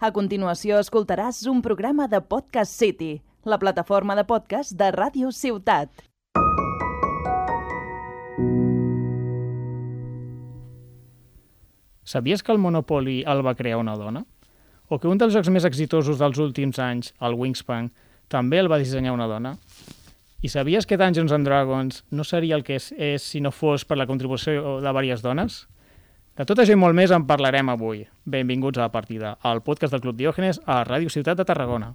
A continuació escoltaràs un programa de Podcast City, la plataforma de podcast de Ràdio Ciutat. Sabies que el Monopoly el va crear una dona? O que un dels jocs més exitosos dels últims anys, el Wingspan, també el va dissenyar una dona? I sabies que Dungeons and Dragons no seria el que és, és si no fos per la contribució de diverses dones? De tot això i molt més en parlarem avui. Benvinguts a la partida, al podcast del Club Diògenes a Ràdio Ciutat de Tarragona.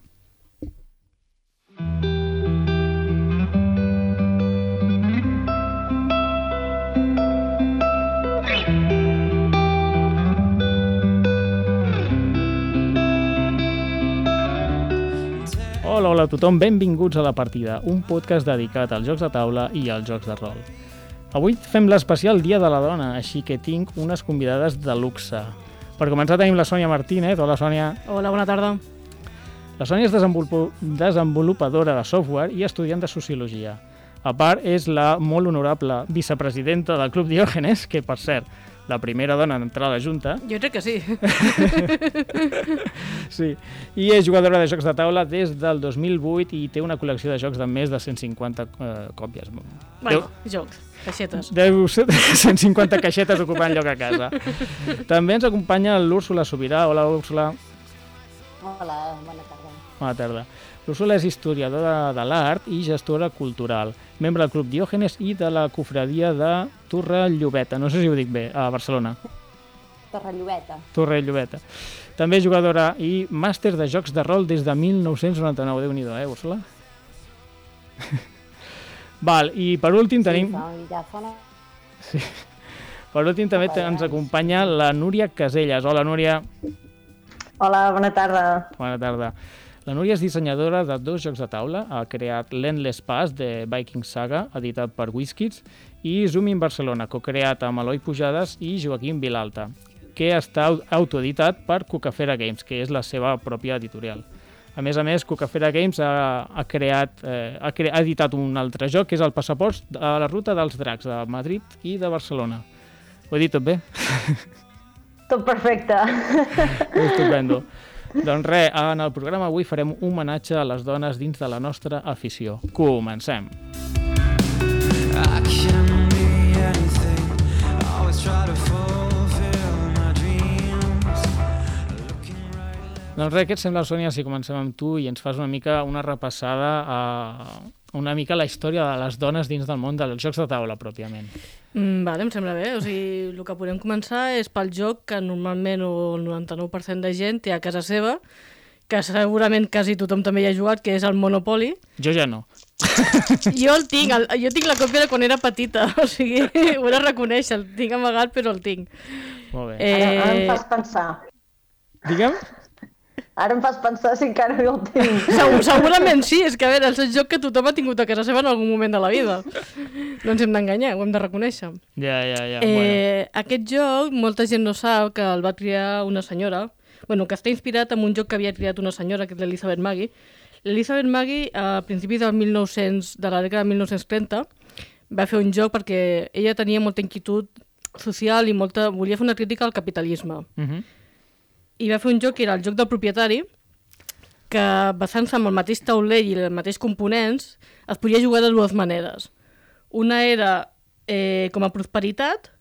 Hola, hola a tothom, benvinguts a La Partida, un podcast dedicat als jocs de taula i als jocs de rol. Avui fem l'especial Dia de la Dona, així que tinc unes convidades de luxe. Per començar tenim la Sònia Martínez. Hola, Sònia. Hola, bona tarda. La Sònia és desenvolup desenvolupadora de software i estudiant de Sociologia. A part, és la molt honorable vicepresidenta del Club Diògenes, que, per cert, la primera dona en entrar a la Junta. Jo crec que sí. sí. I és jugadora de jocs de taula des del 2008 i té una col·lecció de jocs de més de 150 eh, còpies. Bueno, Deu... jocs, caixetes. Deu ser 150 caixetes ocupant lloc a casa. També ens acompanya l'Úrsula Sobirà. Hola, Úrsula. Hola, bona tarda. Bona tarda. L'Úrsula és historiadora de l'art i gestora cultural, membre del Club Diògenes i de la cofradia de Torre Llobeta. No sé si ho dic bé, a Barcelona. Torre Llobeta. Torre Llobeta. També jugadora i màster de jocs de rol des de 1999. Déu-n'hi-do, eh, Úrsula? Val, i per últim tenim... Sí. Per últim també ens acompanya la Núria Caselles. Hola, Núria. Hola, bona tarda. Bona tarda. La Núria és dissenyadora de dos jocs de taula. Ha creat l'Endless Pass de Viking Saga, editat per WizKids, i Zoom in Barcelona, co-creat amb Eloi Pujades i Joaquim Vilalta, que està autoeditat per Cucafera Games, que és la seva pròpia editorial. A més a més, Cucafera Games ha, ha, creat, eh, ha, cre ha editat un altre joc, que és el Passaport a la ruta dels dracs, de Madrid i de Barcelona. Ho he dit tot bé? Tot perfecte. Estupendo. Doncs res, en el programa avui farem un homenatge a les dones dins de la nostra afició. Comencem. I can Doncs res, què et sembla, Sònia, si comencem amb tu i ens fas una mica una repassada a una mica la història de les dones dins del món dels jocs de taula, pròpiament. Mm, vale, em sembla bé. O sigui, el que podem començar és pel joc que normalment el 99% de gent té a casa seva, que segurament quasi tothom també hi ha jugat, que és el Monopoly. Jo ja no. jo el tinc, el, jo tinc la còpia de quan era petita, o sigui, ho he de reconèixer, el tinc amagat però el tinc. Molt bé. Eh... Ara, ara em fas pensar. Digue'm? Ara em fas pensar si encara no el tinc. Segur, segurament sí, és que a veure, és el joc que tothom ha tingut a casa seva en algun moment de la vida. No ens hem d'enganyar, ho hem de reconèixer. Ja, ja, ja. Eh, bueno. Aquest joc, molta gent no sap que el va triar una senyora, bueno, que està inspirat en un joc que havia triat una senyora, que és l'Elizabeth Maggie. L'Elizabeth Maggie, a principis del 1900, de la dècada de 1930, va fer un joc perquè ella tenia molta inquietud social i molta, volia fer una crítica al capitalisme. Uh -huh i va fer un joc que era el joc del propietari, que basant-se amb el mateix tauler i els mateixos components, es podia jugar de dues maneres. Una era eh, com a prosperitat,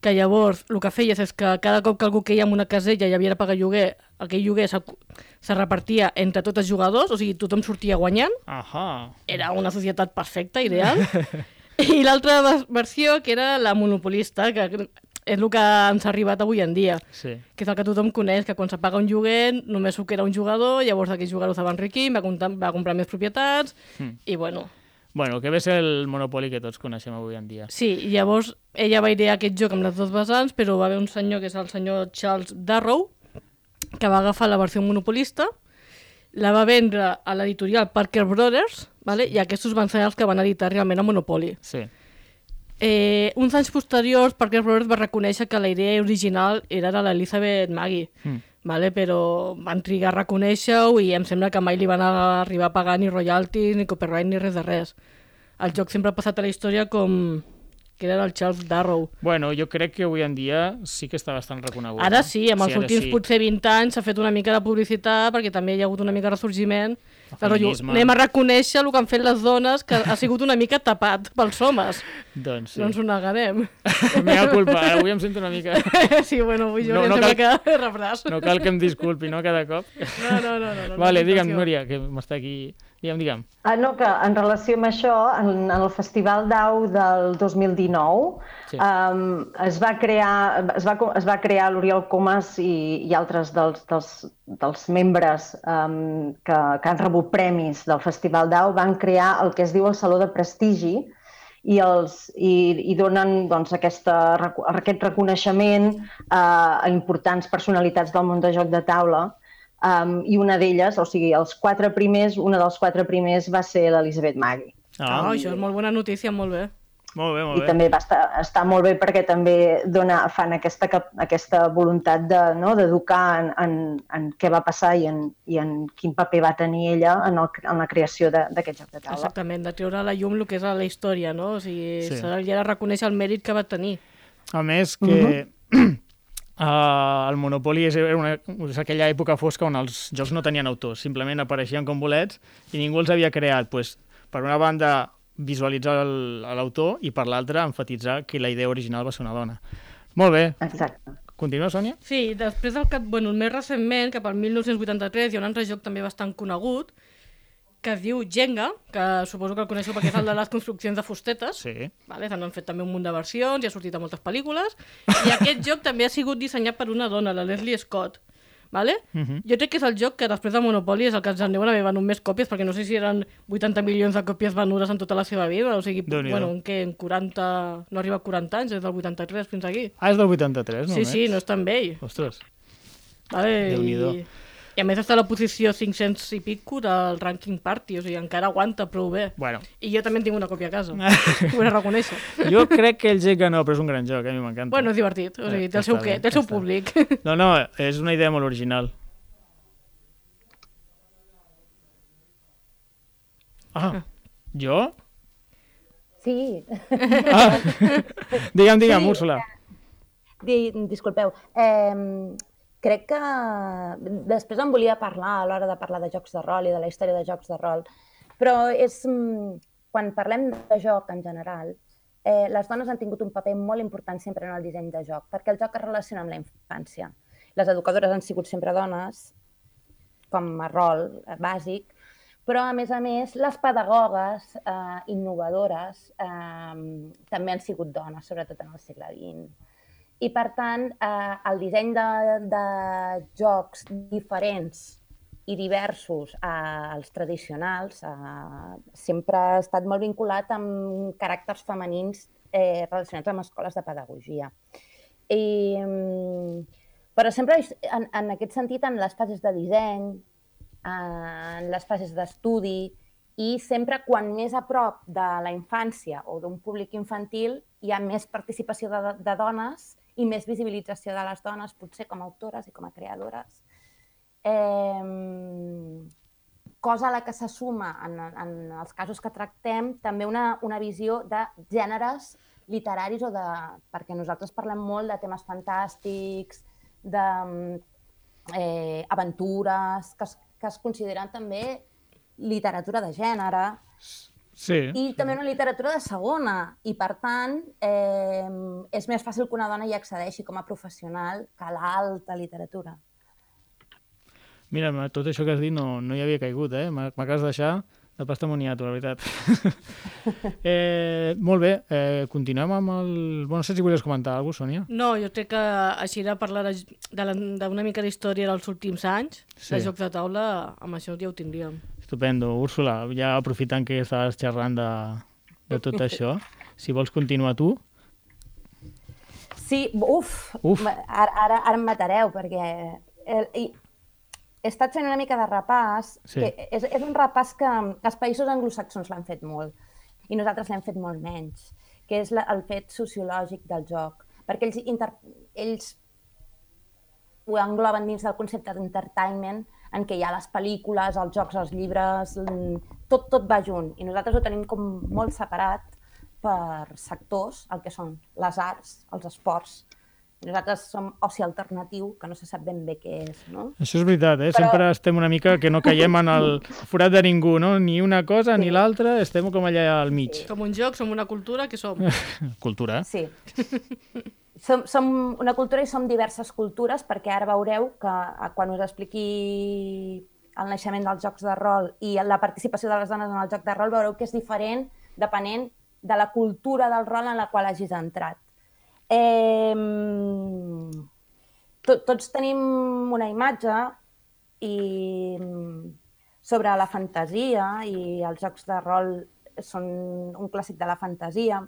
que llavors el que feies és que cada cop que algú queia en una casella i havia de pagar lloguer, aquell lloguer se, se repartia entre tots els jugadors, o sigui, tothom sortia guanyant. Ahà. Era una societat perfecta, ideal. I l'altra versió, que era la monopolista, que és el que ens ha arribat avui en dia, sí. que és el que tothom coneix, que quan se paga un lloguer només que era un jugador, llavors aquell jugador se va enriquir, va, comptar, va comprar més propietats, mm. i bueno... Bueno, que ve ser el monopoli que tots coneixem avui en dia. Sí, i llavors ella va idear aquest joc amb les dues vessants, però va haver un senyor, que és el senyor Charles Darrow, que va agafar la versió monopolista, la va vendre a l'editorial Parker Brothers, vale? i aquests van ser els que van editar realment a Monopoly. Sí. Eh, uns anys posteriors, Parker Brothers va reconèixer que la idea original era de l'Elizabeth Maggie, mm. vale? però van trigar a reconèixer-ho i em sembla que mai li van arribar a pagar ni royalties, ni copyright, ni res de res. El joc sempre ha passat a la història com, que era el Charles Darrow. Bueno, jo crec que avui en dia sí que està bastant reconegut. Ara sí, amb els ara últims sí. potser 20 anys s'ha fet una mica de publicitat perquè també hi ha hagut una mica de ressorgiment. El rotllo, anem a reconèixer el que han fet les dones, que ha sigut una mica tapat pels homes. Doncs sí. No ens ho negarem. Meva culpa, ara avui em sento una mica... sí, bueno, avui jo No, no, cal- que rebràs. No cal que em disculpi, no, cada cop. No, no, no. no, no vale, no, digue'm. Núria, que m'està aquí... Digue'm, digue'm. Ah, no, que en relació amb això, en, en el Festival d'Au del 2019 Sí. um, es va crear, es va, es va crear l'Oriol Comas i, i altres dels, dels, dels membres um, que, que han rebut premis del Festival d'Au van crear el que es diu el Saló de Prestigi i, els, i, i donen doncs, aquesta, aquest reconeixement a, a importants personalitats del món de joc de taula um, i una d'elles, o sigui, els quatre primers, una dels quatre primers va ser l'Elisabet Magui. Ah, això és molt bona notícia, molt bé. Molt bé, molt I bé. també va estar, està molt bé perquè també dona, fan aquesta, cap- aquesta voluntat de, no, d'educar en, en, en què va passar i en, i en quin paper va tenir ella en, el, en la creació de- d'aquest joc de taula. Exactament, de treure a la llum el que és la història, no? O sigui, Sí. s'ha de reconèixer el mèrit que va tenir. A més que uh, el Monopoly és, era una, és aquella època fosca on els jocs no tenien autors, simplement apareixien com bolets i ningú els havia creat. Pues, per una banda, visualitzar l'autor i per l'altra, enfatitzar que la idea original va ser una dona. Molt bé. Exacte. Continua, Sònia? Sí, després del cap, bueno, més recentment, cap al 1983, hi ha un altre joc també bastant conegut, que es diu Jenga, que suposo que el coneixeu perquè és el de les construccions de fustetes. Sí. Vale, se n'han fet també un munt de versions i ha sortit a moltes pel·lícules. I aquest joc també ha sigut dissenyat per una dona, la Leslie Scott. Vale? Uh -huh. Jo crec que és el joc que després de Monopoly és el que ens en deuen haver venut més còpies, perquè no sé si eren 80 milions de còpies venudes en tota la seva vida, o sigui, bueno, en, què, en 40... no arriba a 40 anys, és del 83 fins aquí. Ah, és del 83, no? sí, sí, no és tan vell. Ostres. Vale, Déu-n'hi-do. i, I a més està a la posició 500 i pico del ranking party, o sigui, encara aguanta prou bé. Bueno, I jo també en tinc una còpia a casa, ho he de reconèixer. jo crec que el Jenga no, però és un gran joc, eh? a mi m'encanta. Bueno, és divertit, o sigui, Eh, té el seu què, té el seu públic. No, no, és una idea molt original. Ah, jo? Sí, Ah. digue'm, digue'm, Sí. Úrsula. Di, disculpeu. Eh, crec que després em volia parlar a l'hora de parlar de jocs de rol i de la història de jocs de rol, però és, mm, quan parlem de joc en general, eh, les dones han tingut un paper molt important sempre en el disseny de joc, perquè el joc es relaciona amb la infància. Les educadores han sigut sempre dones, com a rol bàsic, però a més a més les pedagogues eh, innovadores eh, també han sigut dones, sobretot en el segle XX. I per tant, eh, el disseny de, de jocs diferents i diversos als tradicionals eh, sempre ha estat molt vinculat amb caràcters femenins eh, relacionats amb escoles de pedagogia. I, mm, però sempre en, en aquest sentit, en les fases de disseny, en les fases d'estudi i sempre quan més a prop de la infància o d'un públic infantil hi ha més participació de, de dones i més visibilització de les dones, potser com a autores i com a creadores. Eh, cosa a la que se suma en, en els casos que tractem també una, una visió de gèneres literaris o de... perquè nosaltres parlem molt de temes fantàstics, de eh, aventures, que es, que es consideren també literatura de gènere Sí. i també una literatura de segona. I, per tant, eh, és més fàcil que una dona hi accedeixi com a professional que a l'alta literatura. Mira, tot això que has dit no, no hi havia caigut, eh? M'ha- M'acabes de deixar de pasta moniato, la veritat. eh, molt bé, eh, continuem amb el... Bueno, no sé si volies comentar alguna cosa, Sònia. No, jo crec que així de parlar de- de la- d'una mica d'història dels últims anys, Sí. de jocs de taula, amb això ja ho tindríem. Estupendo. Úrsula, ja aprofitant que estàs xerrant de, de tot això, si vols continuar tu. Sí, uf, Uf. ara, ara, ara em matareu, perquè el, i, he estat fent una mica de repàs, Sí. que és, és un repàs que, que els països anglosaxons l'han fet molt i nosaltres l'hem fet molt menys, que és la, el fet sociològic del joc, perquè ells, inter, ells ho engloben dins del concepte d'entertainment, en què hi ha les pel·lícules, els jocs, els llibres, tot, tot va junt. I nosaltres ho tenim com molt separat per sectors, el que són les arts, els esports. Nosaltres som oci alternatiu, que no se sap ben bé què és, no? Això és veritat, eh? Però- Sempre estem una mica que no caiem en el forat de ningú, no? Ni una cosa ni Sí. l'altra, estem com allà al mig. Com un joc, som una cultura, que som? Cultura? Sí. Som, som una cultura i som diverses cultures, perquè ara veureu que eh, quan us expliqui el naixement dels jocs de rol i la participació de les dones en el joc de rol, veureu que és diferent depenent de la cultura del rol en la qual hagis entrat. Eh, to, tots tenim una imatge i sobre la fantasia i els jocs de rol són un clàssic de la fantasia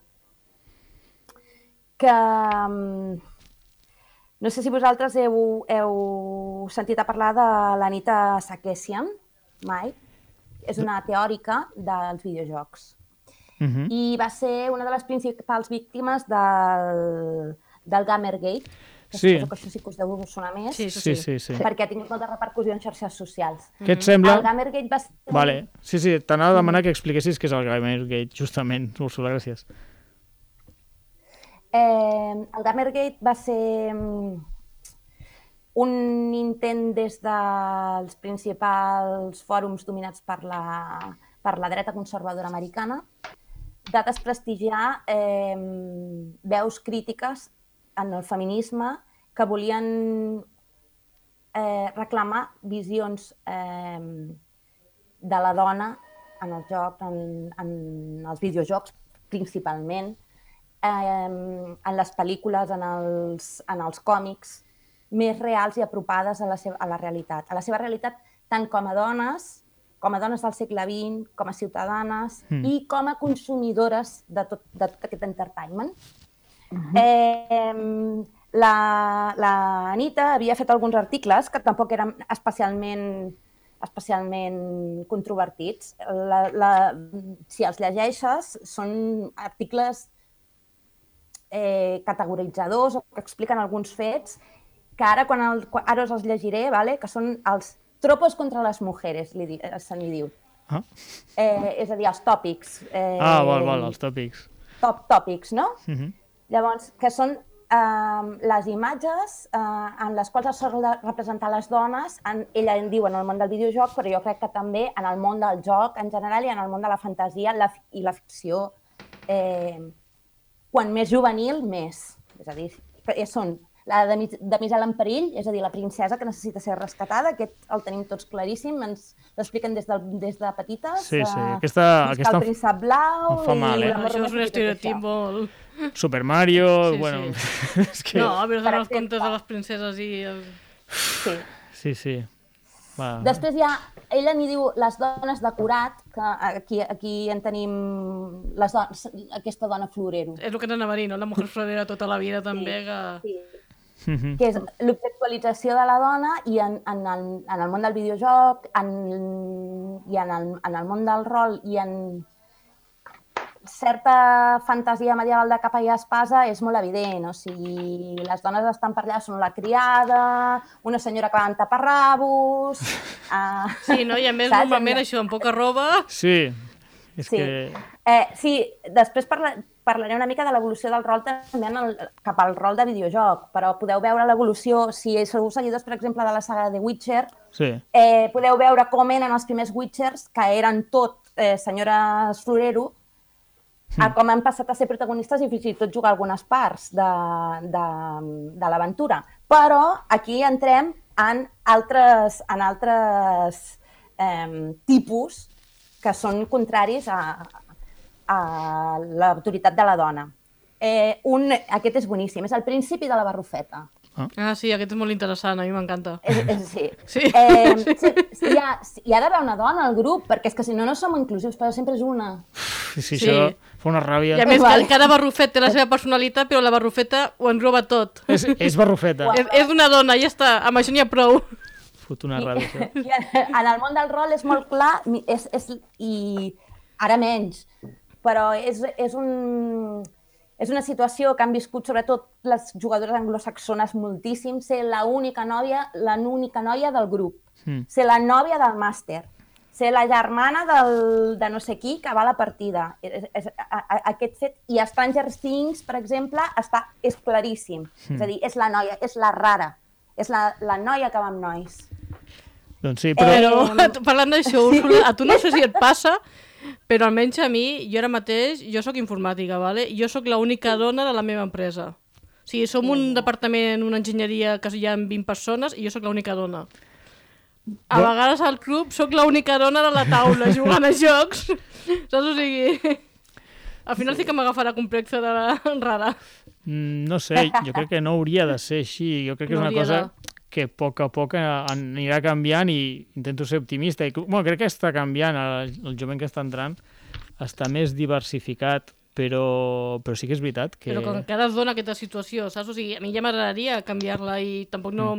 que mm, no sé si vosaltres heu, heu sentit a parlar de l'Anita Sarkeesian, mai. És una teòrica dels videojocs Uh -huh. i va ser una de les principals víctimes del, del Gamergate, que Sí. que això sí que us deu sonar més, Sí, Sí, sí. sí, sí. perquè ha tingut molta repercussió en xarxes socials. Què et sembla? El Gamergate va ser... Vale. Sí, sí, t'anava a demanar que expliquessis què és el Gamergate, justament. Úrsula, gràcies. Eh, el Gamergate va ser un intent des dels principals fòrums dominats per la, per la dreta conservadora americana de desprestigiar eh, veus crítiques en el feminisme que volien eh, reclamar visions eh, de la dona en els jocs, en, en els videojocs principalment, eh, en les pel·lícules, en els, en els còmics, més reals i apropades a la, seva, a la realitat. A la seva realitat tant com a dones, com a dones del segle XX, com a ciutadanes Mm. mm. i com a consumidores de tot, de tot aquest entertainment. Eh, la, la Anita havia fet alguns articles que tampoc eren especialment especialment controvertits. La, la, si els llegeixes, són articles eh, categoritzadors o que expliquen alguns fets que ara, quan el, quan, ara us els llegiré, vale? que són els tropos contra les mujeres, li, di- eh, se n'hi diu. Ah, Eh, és a dir, els tòpics. Eh, ah val, val, els tòpics. Top tòpics, no? Uh -huh. Llavors, que són eh, les imatges eh, en les quals es sol representar les dones, en, ella en diu en el món del videojoc, però jo crec que també en el món del joc en general i en el món de la fantasia la, i la ficció. Eh, quan més juvenil, més. És a dir, que són la de, Mis- de Misel en perill, és a dir, la princesa que necessita ser rescatada, aquest el tenim tots claríssim, ens l'expliquen des, del, des de petites. Sí, sí, eh, aquesta- aquesta el príncep blau... em fa mal, eh? Això és un estereotip molt... Super Mario, Sí, bueno... és que... No, però Per són els exemple. contes de les princeses i... el- Sí. Sí, sí. Va. Després hi ha, ella n'hi diu les dones decorat, que aquí, aquí en tenim les dones, aquesta dona florero. És el que t'anava a dir, no? La mujer florera tota la vida també, que... Sí. Mhm. que és l'objectualització de la dona i en, en, el, en el món del videojoc en, i en el, en el món del rol i en certa fantasia medieval de capa i espasa és molt evident. O sigui, les dones estan per allà, són la criada, una senyora que va amb taparrabos... Uh, Sí, no? I a més, saps? normalment això, amb poca roba... Sí, és Sí. que... Eh, sí, després parla, parlaré una mica de l'evolució del rol també en el, cap al rol de videojoc, però podeu veure l'evolució, si sou seguidors, per exemple, de la saga de Witcher, Sí. eh, podeu veure com eren els primers Witchers, que eren tot eh, senyores florero, a com han passat a ser protagonistes i fins i tot jugar algunes parts de, de, de l'aventura. Però aquí entrem en altres, en altres eh, tipus que són contraris a, a l'autoritat de la dona. Eh, un, aquest és boníssim, és el principi de la barrufeta. Ah, sí, aquest és molt interessant, a mi m'encanta. És, és, sí. Sí. Eh, sí, sí, hi, ha, hi ha d'haver una dona al grup, perquè és que si no, no som inclusius, però sempre és una. Sí, sí, Sí. això fa una ràbia. I a més, Vale. cada barrufet té la seva personalitat, però la barrufeta ho engloba tot. És, és barrufeta. És, és una dona, ja està, amb això n'hi ha prou. Fot una ràbia, això. I en el món del rol és molt clar, és, és, i ara menys, però és, és, un, és una situació que han viscut sobretot les jugadores anglosaxones moltíssim, ser la única nòvia, la única noia del grup, Mm. ser la nòvia del màster, ser la germana del, de no sé qui que va a la partida. És, és, a, a, aquest fet, i a Stranger Things, per exemple, està, és claríssim. Mm. És a dir, és la noia, és la rara. És la, la noia que va amb nois. Doncs sí, però... Però, parlant d'això, Úrsula, a tu no sé si et passa, però almenys a mi, jo ara mateix, jo sóc informàtica, ¿vale? jo sóc l'única dona de la meva empresa. O sigui, som un departament, una enginyeria que hi ha 20 persones i jo sóc l'única dona. A Bo- vegades al club sóc l'única dona de la taula jugant a jocs. Saps? O sigui... Al final sí que m'agafarà complexa de la rara. Mm, No sé, jo crec que no hauria de ser així. Jo crec que és No una hauria cosa de. Que a poc a poc anirà canviant i intento ser optimista. I, bueno, crec que està canviant, el, el jovent que està entrant està més diversificat, però, però sí que és veritat que... Però com que ara es dona aquesta situació, saps? O sigui, a mi ja m'agradaria canviar-la i tampoc no,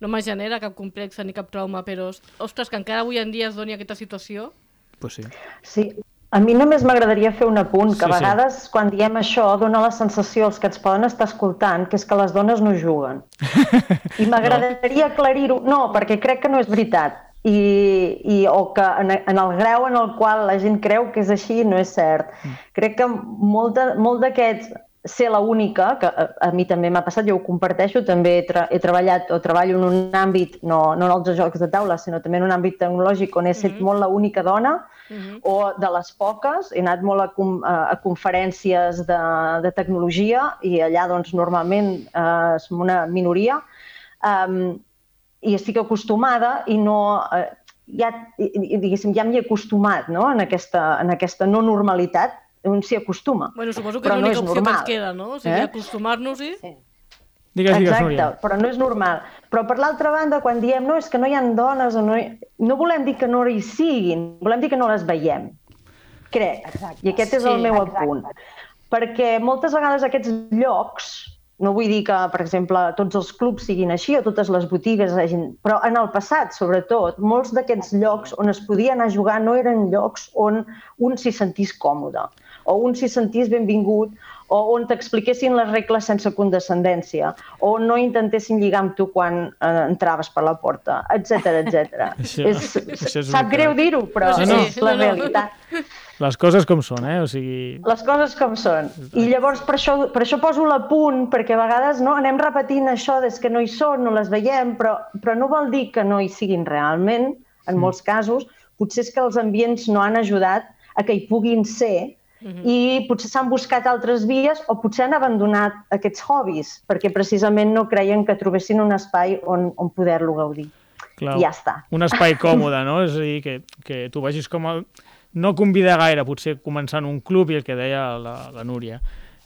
no me genera cap complex ni cap trauma, però, ostres, que encara avui en dia es doni aquesta situació... Pues sí. Sí, a mi només m'agradaria fer un apunt, que Sí, a sí. vegades quan diem això dona la sensació als que ens poden estar escoltant que és que les dones no juguen. I m'agradaria aclarir-ho. No, perquè crec que no és veritat. I, i, o que en, en el grau en el qual la gent creu que és així no és cert. Crec que molt d'aquests ser la única, que a, a mi també m'ha passat, jo ho comparteixo, també he, tra he treballat o treballo en un àmbit, no, no en els jocs de taula, sinó també en un àmbit tecnològic on he estat molt la única dona, o de les poques, he anat molt a, com, a, a conferències de, de tecnologia i allà doncs normalment eh, som una minoria um, i estic acostumada i no... Eh, ja, diguéssim, ja m'hi he acostumat no? en, aquesta, en aquesta no normalitat, un s'hi acostuma. Bueno, suposo que és no l'única és opció que ens normal. queda, no? O sigui, Eh? acostumar-nos-hi... Sí. Digues, digues, Exacte, Núria. però no és normal. Però per l'altra banda, quan diem no, és que no hi ha dones o no hi... no volem dir que no hi siguin, volem dir que no les veiem. Crec. Exacte. I aquest és el Sí, meu exacte. apunt. Perquè moltes vegades aquests llocs, no vull dir que, per exemple, tots els clubs siguin així o totes les botigues hagin... Però en el passat, sobretot, molts d'aquests llocs on es podia anar a jugar no eren llocs on un s'hi sentís còmode o un s'hi sentís benvingut o on t'expliquessin les regles sense condescendència, o no intentessin lligar amb tu quan eh, entraves per la porta, etc etc. Això- és, això és sap greu dir-ho, però No, no. és la No, no. realitat. Les coses com són, eh? O sigui... Les coses com són. I llavors per això, per això poso l'apunt, perquè a vegades no, anem repetint això des que no hi són, no les veiem, però, però no vol dir que no hi siguin realment, en molts casos. Potser és que els ambients no han ajudat a que hi puguin ser i potser s'han buscat altres vies o potser han abandonat aquests hobbies perquè precisament no creien que trobessin un espai on, on poder-lo gaudir. Clar, Ja està. Un espai còmode, no? És a dir, que, que tu vagis com a... No convidar gaire, potser començar en un club i el que deia la, la Núria,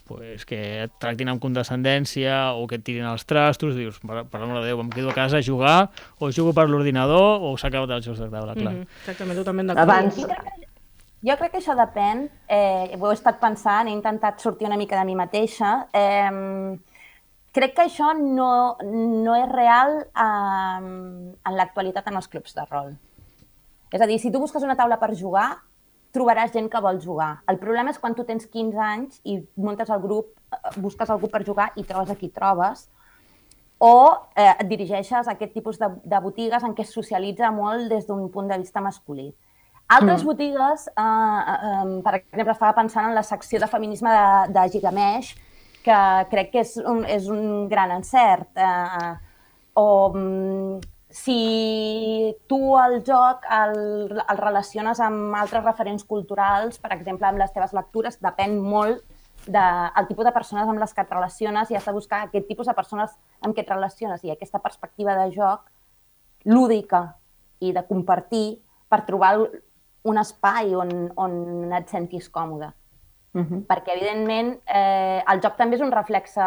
pues que et tractin amb condescendència o que et tirin els trastos, dius, per, per l'amor de Déu, em quedo a casa a jugar, o jugo per l'ordinador, o s'ha acabat els jocs de taula, clar. Mhm, Exactament, totalment d'acord. Abans, Jo crec, que, això depèn, eh, ho he estat pensant, he intentat sortir una mica de mi mateixa. Eh, crec que això no, no és real eh, en l'actualitat en els clubs de rol. És a dir, si tu busques una taula per jugar, trobaràs gent que vol jugar. El problema és quan tu tens 15 anys i muntes el grup, eh, busques algú per jugar i trobes a qui trobes, o eh, et dirigeixes a aquest tipus de, de botigues en què es socialitza molt des d'un punt de vista masculí. Altres mm. botigues, eh, eh, per exemple, estava pensant en la secció de feminisme de, de Gigamesh, que crec que és un, és un gran encert. Eh, o mm, si tu el joc el, el relaciones amb altres referents culturals, per exemple, amb les teves lectures, depèn molt del de, tipus de persones amb les que et relaciones i has de buscar aquest tipus de persones amb què et relaciones i aquesta perspectiva de joc lúdica i de compartir per trobar un espai on, on et sentis còmode. uh -huh. Perquè, evidentment, eh, el joc també és un reflexe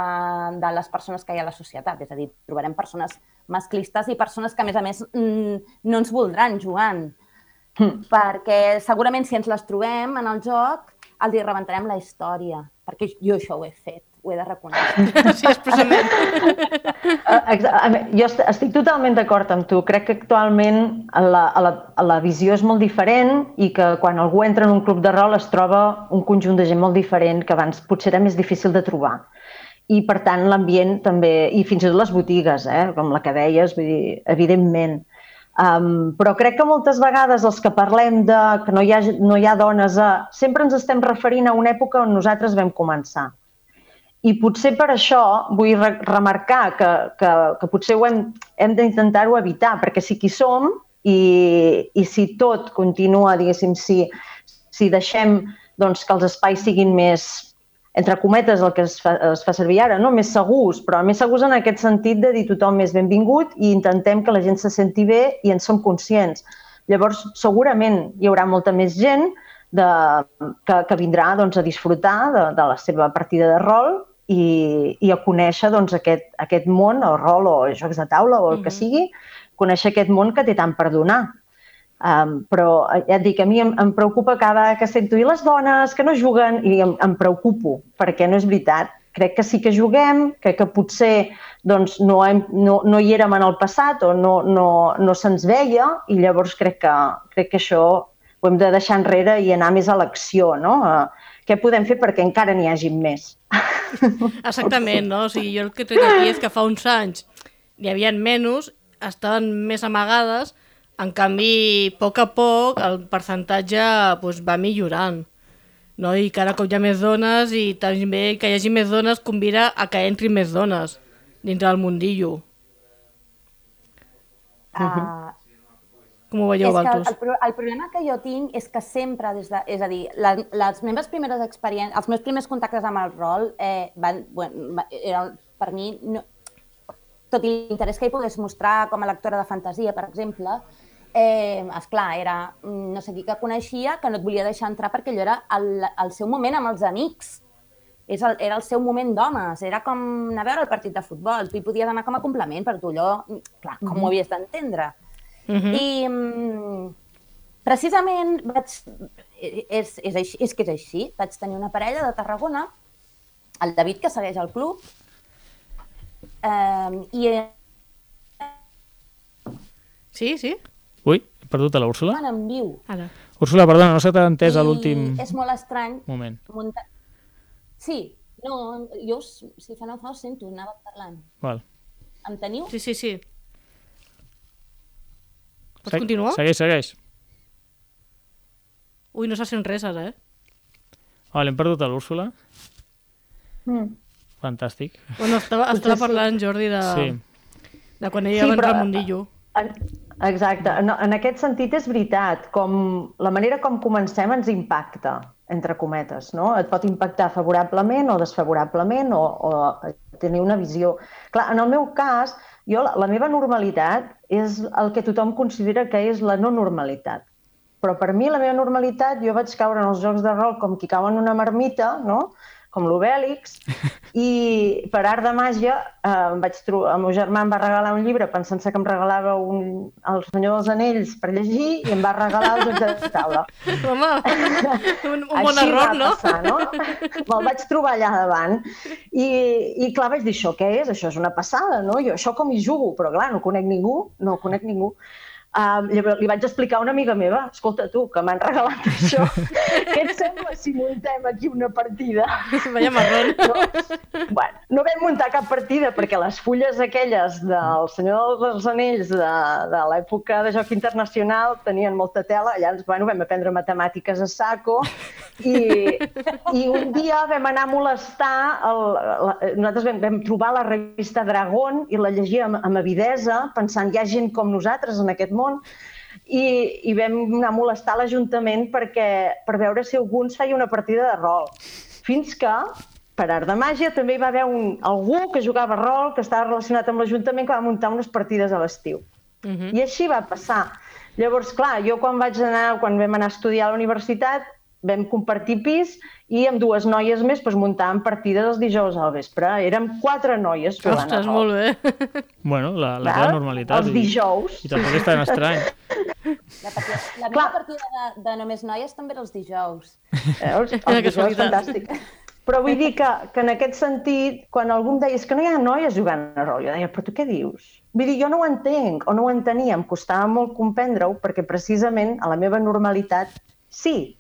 de les persones que hi ha a la societat. És a dir, trobarem persones masclistes i persones que, a més a més, mm, no ens voldran jugant. Mm. Perquè segurament si ens les trobem en el joc, els hi rebentarem la història. Perquè jo això ho he fet, ho he de reconèixer. Sí, expressament. Eh, mi- Jo est- estic totalment d'acord amb tu. Crec que actualment la, la, la visió és molt diferent i que quan algú entra en un club de rol es troba un conjunt de gent molt diferent que abans potser era més difícil de trobar. I, per tant, l'ambient també, i fins i tot les botigues, eh, com la que deies, vull dir, evidentment. Um, però crec que moltes vegades els que parlem de que no hi ha, no hi ha dones, a, sempre ens estem referint a una època on nosaltres vam començar. I potser per això vull re remarcar que, que, que potser ho hem, hem d'intentar-ho evitar, perquè sí que hi som i, i si tot continua, diguéssim, si, si deixem doncs, que els espais siguin més entre cometes, el que es fa, es fa servir ara, no? més segurs, però més segurs en aquest sentit de dir tothom és benvingut i intentem que la gent se senti bé i en som conscients. Llavors, segurament hi haurà molta més gent de, que, que vindrà doncs, a disfrutar de, de la seva partida de rol i, i a conèixer doncs, aquest, aquest món, o rol, o jocs de taula, o el mm -hmm. que sigui, conèixer aquest món que té tant per donar. Um, però eh, ja et dic, a mi em, em preocupa cada que sento i les dones que no juguen i em, em preocupo perquè no és veritat. Crec que sí que juguem, crec que potser doncs, no, hem, no, no hi érem en el passat o no, no, no se'ns veia i llavors crec que, crec que això ho hem de deixar enrere i anar més a l'acció, no? Uh, què podem fer perquè encara n'hi hagi més? Exactament, no? O sigui, jo el que trec aquí és que fa uns anys n'hi havia menys, estaven més amagades, en canvi, a poc a poc, el percentatge pues, va millorant. No? I cada cop hi ha més dones i també que hi hagi més dones convida a que entrin més dones dintre del mundillo. Uh, Com ho veieu, Valtus? El, el problema que jo tinc és que sempre, des de, és a dir, la, les meves primeres experiències, els meus primers contactes amb el rol eh, van, bueno, eren, per mi, no, tot i l'interès que hi pogués mostrar com a lectora de fantasia, per exemple, eh, esclar, era mm, no sé qui que coneixia que no et volia deixar entrar perquè allò era el, el seu moment amb els amics. És el, era el seu moment d'homes, era com anar a veure el partit de futbol. Tu hi podies anar com a complement, per tu allò, clar, com mm -hmm. ho mhm. havies d'entendre. -hmm. I mm, precisament vaig... És, és, així, és que és així. Vaig tenir una parella de Tarragona, el David, que segueix al club, eh, i... Sí, sí. Ui, he perdut a l'Úrsula? Úrsula? en viu. Ara. Úrsula, perdona, no se t'ha entès a l'últim... és molt estrany. Moment. Munta... Sí, no, jo, si fa no fa, ho sento, anava parlant. Val. Em teniu? Sí, sí, sí. Pots Se continuar? Segueix, segueix. Ui, no s'ha sent res ara, eh? Vale, hem perdut a l'Úrsula. Mm. Fantàstic. Bueno, estava, estava parlant, Jordi, de, sí. de quan ella sí, va entrar al mundillo. Exacte. No, en aquest sentit és veritat. Com, la manera com comencem ens impacta, entre cometes. No? Et pot impactar favorablement o desfavorablement o, o tenir una visió. Clar, en el meu cas, jo, la, la meva normalitat és el que tothom considera que és la no normalitat. Però per mi la meva normalitat, jo vaig caure en els jocs de rol com qui cau en una marmita, no? Com l'Obèlix, i per art de màgia eh, vaig trobar, el meu germà em va regalar un llibre pensant-se que em regalava un, El senyor dels anells per llegir i em va regalar el joc de taula. Home, un, un bon error, no? Passar, no? Me'l vaig trobar allà davant i, i clar, vaig dir, això què és? Això és una passada, no? Jo això com hi jugo? Però clar, no conec ningú, no conec ningú. Uh, li vaig explicar a una amiga meva, escolta tu, que m'han regalat això, què et sembla si muntem aquí una partida? Vaya marrón. No, bueno, no vam muntar cap partida perquè les fulles aquelles del Senyor dels Anells de, de l'època de joc internacional tenien molta tela, llavors bueno, vam aprendre matemàtiques a saco i, i un dia vam anar a molestar, el, la, nosaltres vam, vam trobar la revista Dragón i la llegíem amb avidesa pensant hi ha gent com nosaltres en aquest món món, i, i vam anar a molestar l'Ajuntament perquè per veure si algú ens feia una partida de rol. Fins que, per art de màgia, també hi va haver un, algú que jugava rol, que estava relacionat amb l'Ajuntament, que va muntar unes partides a l'estiu. Uh mhm. -huh. I així va passar. Llavors, clar, jo quan vaig anar, quan vam anar a estudiar a la universitat, vam compartir pis i amb dues noies més doncs, muntàvem partides els dijous al vespre. Érem quatre noies jugant Ostres, a molt bé. Bueno, la, la teva normalitat. Els dijous. I, i tampoc és tan estrany. La, partida, la meva partida de, de només noies també era els dijous. Veus? Els dijous, fantàstic. Però vull dir que, que en aquest sentit, quan algú em deia que no hi ha noies jugant a rol, jo deia, però tu què dius? Vull dir, jo no ho entenc, o no ho entenia, em costava molt comprendre-ho, perquè precisament a la meva normalitat sí,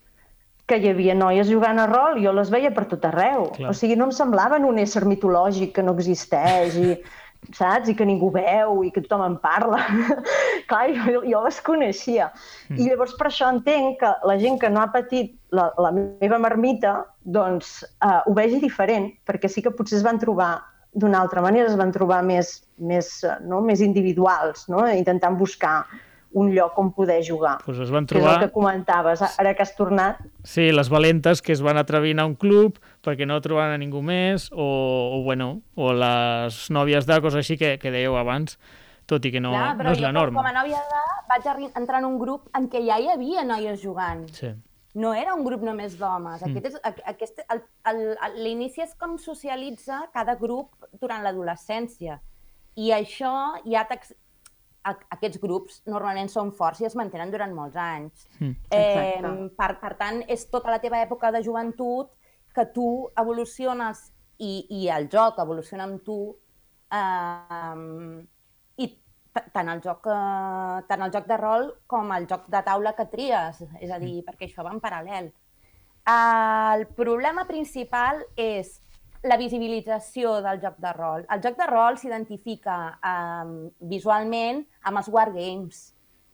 que hi havia noies jugant a rol jo les veia per tot arreu. Clar. O sigui, no em semblaven un ésser mitològic que no existeix i saps? I que ningú veu i que tothom en parla. Clar, jo, jo les coneixia. Mm. I llavors per això entenc que la gent que no ha patit la, la meva marmita, doncs eh, ho vegi diferent, perquè sí que potser es van trobar d'una altra manera, es van trobar més, més, eh, no? més individuals, no? intentant buscar un lloc on poder jugar. Pues es van trobar... Que és el que comentaves, ara que has tornat. Sí, les valentes que es van atrevir a un club perquè no trobaven a ningú més, o, o, bueno, o les nòvies de coses així que, que dèieu abans, tot i que no, Clar, no és la norma. Com a nòvia de vaig entrar en un grup en què ja hi havia noies jugant. Sí. No era un grup només d'homes. Mm. Aquest és, aquest, l'inici és com socialitza cada grup durant l'adolescència. I això ja aquests grups normalment són forts i es mantenen durant molts anys. Mm, eh, per, per tant, és tota la teva època de joventut que tu evoluciones i, i el joc evoluciona amb tu eh, i tant el, joc, eh, tant el joc de rol com el joc de taula que tries, és a dir, mm. perquè això va en paral·lel. El problema principal és la visibilització del joc de rol. El joc de rol s'identifica um, visualment amb els wargames.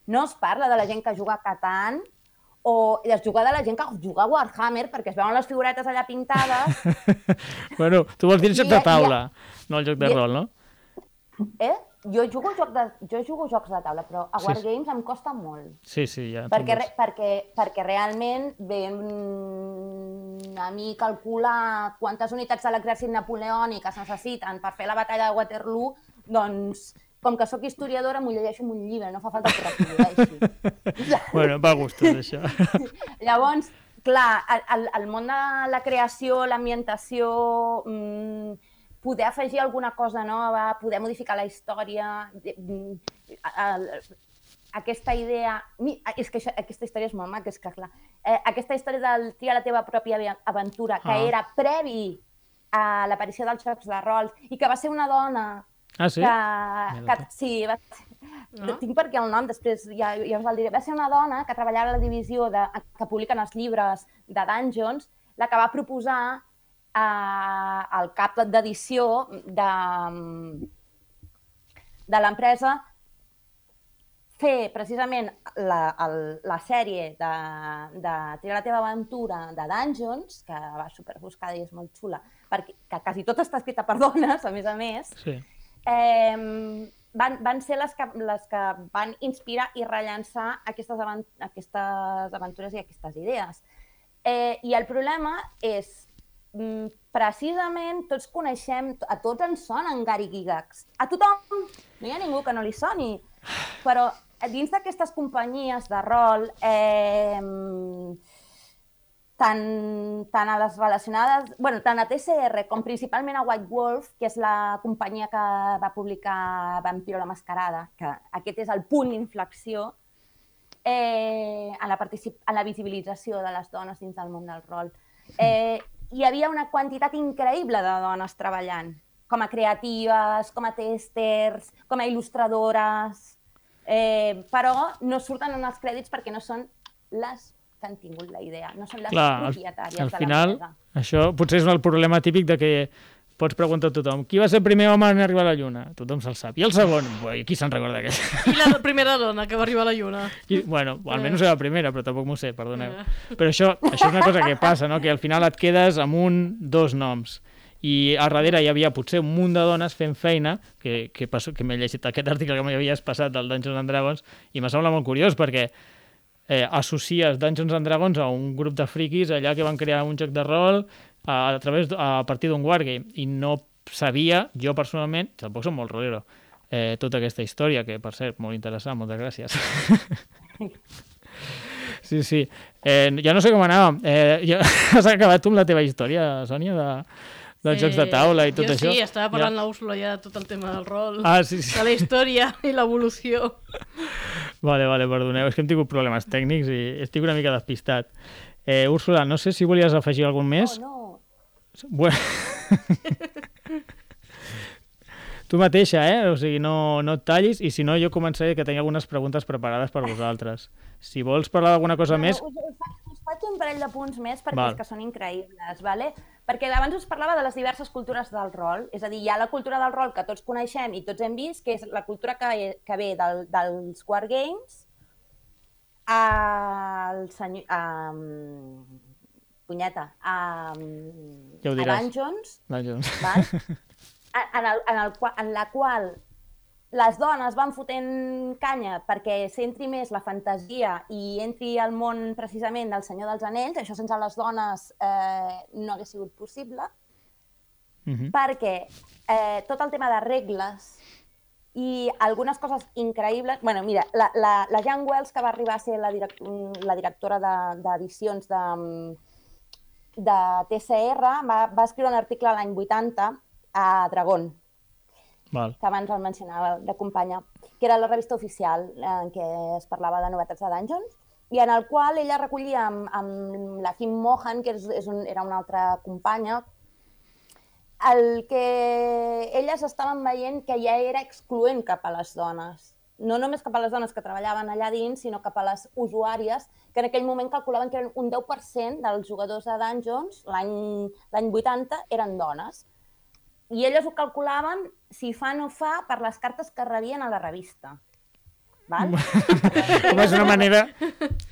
No es parla de la gent que juga a Catan o es juga de la gent que juga a Warhammer perquè es veuen les figuretes allà pintades. bueno, tu vols dir el joc de taula, no el joc de rol, no? Eh? Jo jugo, joc de, jo jugo jocs de taula, però a Wargames sí. em costa molt. Sí, sí, ja. Perquè, re, perquè, perquè realment ve a mi calcular quantes unitats de l'exèrcit napoleònic es necessiten per fer la batalla de Waterloo, doncs com que sóc historiadora, m'ho llegeixo en un llibre, no fa falta que reprodueixi. bueno, va gustos, això. Llavors, clar, el, el món de la creació, l'ambientació, mmm, poder afegir alguna cosa nova, poder modificar la història, aquesta idea... És que això, aquesta història és molt maca, és que clar. Eh, aquesta història del triar la teva pròpia aventura, que ah. era previ a l'aparició dels jocs de rol i que va ser una dona Ah, sí? Que, que, sí, va, no? tinc per què el nom, després ja, ja us el diré. Va ser una dona que treballava a la divisió de, que publiquen els llibres de Dungeons, la que va proposar eh, el cap d'edició de, de l'empresa fer precisament la, el, la sèrie de, de Tira la teva aventura de Dungeons, que va superbuscada i és molt xula, perquè que quasi tot està escrita per dones, a més a més, sí. eh, van, van ser les que, les que van inspirar i rellençar aquestes, avant aquestes aventures i aquestes idees. Eh, I el problema és precisament tots coneixem, a tots ens sonen Gary Gigax. A tothom, no hi ha ningú que no li soni. Però dins d'aquestes companyies de rol, eh, tant, tant a les relacionades, bueno, tant a TCR com principalment a White Wolf, que és la companyia que va publicar Vampiro la Mascarada, que aquest és el punt d'inflexió eh, en, la en la visibilització de les dones dins del món del rol. Eh, hi havia una quantitat increïble de dones treballant, com a creatives, com a testers, com a il·lustradores, eh, però no surten en els crèdits perquè no són les que han tingut la idea, no són les Clar, propietàries al, al de final, Això potser és el problema típic de que pots preguntar a tothom, qui va ser el primer home en arribar a la Lluna? Tothom se'l sap. I el segon? Ui, qui se'n recorda d'aquest? I la primera dona que va arribar a la Lluna? I, bueno, almenys era la primera, però tampoc m'ho sé, perdoneu. Però això, això és una cosa que passa, no? que al final et quedes amb un, dos noms i a darrere hi havia potser un munt de dones fent feina, que, que, passo, que m'he llegit aquest article que m'havies passat del Dungeons and Dragons, i m'ha semblat molt curiós perquè eh, associes Dungeons and Dragons a un grup de friquis allà que van crear un joc de rol a, a, través, a partir d'un wargame i no sabia, jo personalment, tampoc som molt rolero, eh, tota aquesta història, que per cert, molt interessant, moltes gràcies. sí, sí. Eh, ja no sé com anàvem. Eh, ja has acabat tu amb la teva història, Sònia, de, dels sí. jocs de taula i tot jo això. Sí, estava parlant ja. l'Úrsula ja de tot el tema del rol, ah, sí, sí. de la història i l'evolució. Vale, vale, perdoneu, és que hem tingut problemes tècnics i estic una mica despistat. Eh, Úrsula, no sé si volies afegir algun més. Oh, no. Bueno. tu mateixa, eh? O sigui, no, no et tallis i si no jo començaré que tenia algunes preguntes preparades per vosaltres. Si vols parlar d'alguna cosa no, més... Us, us, faig, us faig un parell de punts més perquè Val. és que són increïbles, vale? perquè abans us parlava de les diverses cultures del rol, és a dir, hi ha la cultura del rol que tots coneixem i tots hem vist, que és la cultura que, que ve del, dels Wargames, al senyor... A, punyeta, a, Ja a diràs. Dungeons, Dungeons. val? en, el, en, el, en la qual les dones van fotent canya perquè s'entri més la fantasia i entri al món precisament del Senyor dels Anells, això sense les dones eh, no hagués sigut possible, Mhm. perquè eh, tot el tema de regles i algunes coses increïbles... bueno, mira, la, la, la Jan Wells, que va arribar a ser la, direct, la directora de- d'edicions de, de TCR, va, va escriure un article l'any 80 a Dragón, Val. que abans el mencionava, de companya, que era la revista oficial en què es parlava de novetats de Dungeons, i en el qual ella recollia amb, amb la Kim Mohan, que és, és un, era una altra companya, el que elles estaven veient que ja era excloent cap a les dones. No només cap a les dones que treballaven allà dins, sinó cap a les usuàries, que en aquell moment calculaven que eren un 10% dels jugadors de Dungeons, l'any l'any 80, eren dones. I elles ho calculaven, si fa no fa, per les cartes que rebien a la revista. Val? Com és una manera...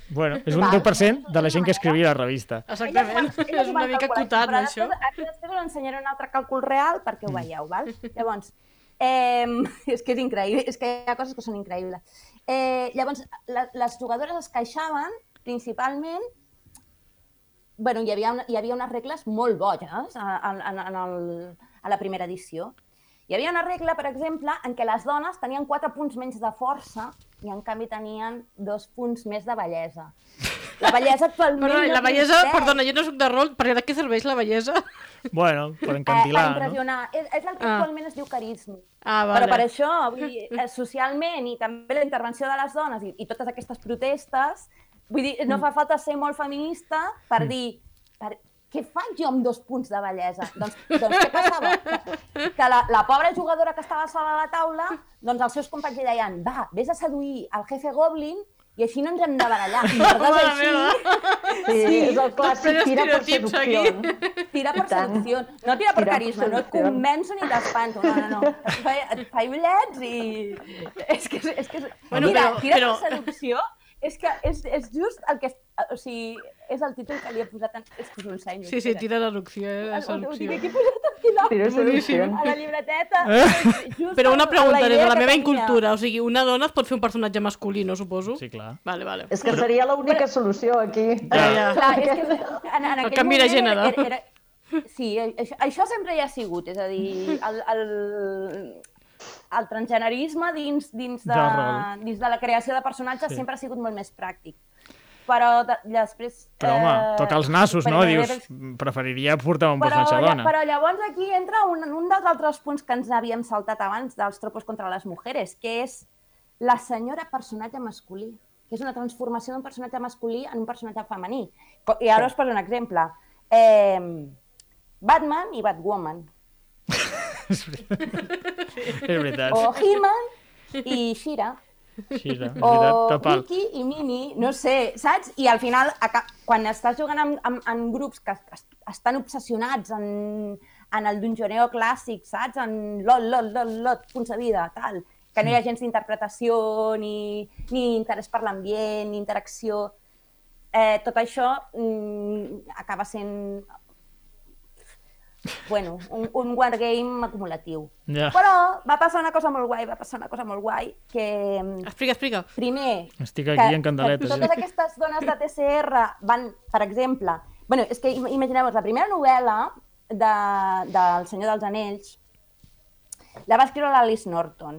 Bueno, és un Val. 10% de la gent que escrivia a la revista. Exactament. Elles van- elles és una mica acotat, però això. Després, després us ensenyaré un altre càlcul real perquè ho veieu, val? Llavors, eh, és que és increïble, és que hi ha coses que són increïbles. Eh, llavors, la, les jugadores es queixaven principalment bueno, hi havia, una, hi havia unes regles molt boges en, en, en el, a la primera edició. Hi havia una regla, per exemple, en què les dones tenien 4 punts menys de força i en canvi tenien dos punts més de bellesa. La bellesa actualment Perdona, no la bellesa, existeix. perdona, jo no sóc de rol, perquè de què serveix la bellesa? Bueno, per Eh, encantilar, no? impressionar. És, és el que Ah. actualment es diu carisma. Ah, Però vale. per això, vull dir, eh, socialment i també la intervenció de les dones i, i totes aquestes protestes, vull dir, no fa falta ser molt feminista per dir per, què faig jo amb dos punts de bellesa? Doncs, doncs què passava? Que, que la, la pobra jugadora que estava sola a la taula, doncs els seus companys li deien va, vés a seduir el jefe Goblin i així no ens hem de barallar. Per Mare així, meva. Sí, Sí. és el clàssic tira per seducció. aquí. Tira per seducció. No tira per Tira per carisma, no et convenço ni t'espanto. No, no, no. Et fa, et fa ullets i... És que, és, és que... Bueno, Mira, però- tira però- per seducció és que és, és just el que... O sigui, és el títol que li he posat... En... És que us ho ensenyo. Sí, sí, tira l'erupció, eh? Ho- Ho seducció. tinc aquí posat aquí la... Tira seducció. a la llibreteta. Just Però una pregunta, des de la que meva tenia. incultura, o sigui, una dona es pot fer un personatge masculí, no suposo? Sí, clar. Vale, vale. És que seria l'única solució aquí. Ja, ja. Clar, és que en, en aquell canvi de moment gènere. Era, era, sí, això, això sempre hi ha sigut, és a dir, el, el, el transgenerisme dins, dins, de, rol. dins de la creació de personatges Sí. sempre ha sigut molt més pràctic. Però de, després... Però, home, eh, toca els nassos, no? Dius, preferiria portar un però, personatge dona. però llavors aquí entra un, un dels altres punts que ens havíem saltat abans dels tropos contra les mujeres, que és la senyora personatge masculí, que és una transformació d'un personatge masculí en un personatge femení. I ara us poso un exemple. Eh, Batman i Batwoman, És veritat. És veritat. o He-Man i Shira, és o veritat. Mickey i Minnie, no sé, saps? I al final, quan estàs jugant amb, amb, amb grups que es- estan obsessionats en, en el dungeoneo clàssic, saps? En lot, lot, lot, lot, punts de vida, tal, que no hi ha gens d'interpretació, ni, ni interès per l'ambient, ni interacció, eh, tot això mm, acaba sent bueno, un, un wargame acumulatiu. Ja. Però va passar una cosa molt guai, va passar una cosa molt guai, que mm, Explica, explica. primer... Estic aquí que, en candeletes, Que ja. totes aquestes dones de TCR van, per exemple... bueno, és que im- imagineu-vos, la primera novel·la de, del Senyor dels Anells la va escriure l'Alice Norton,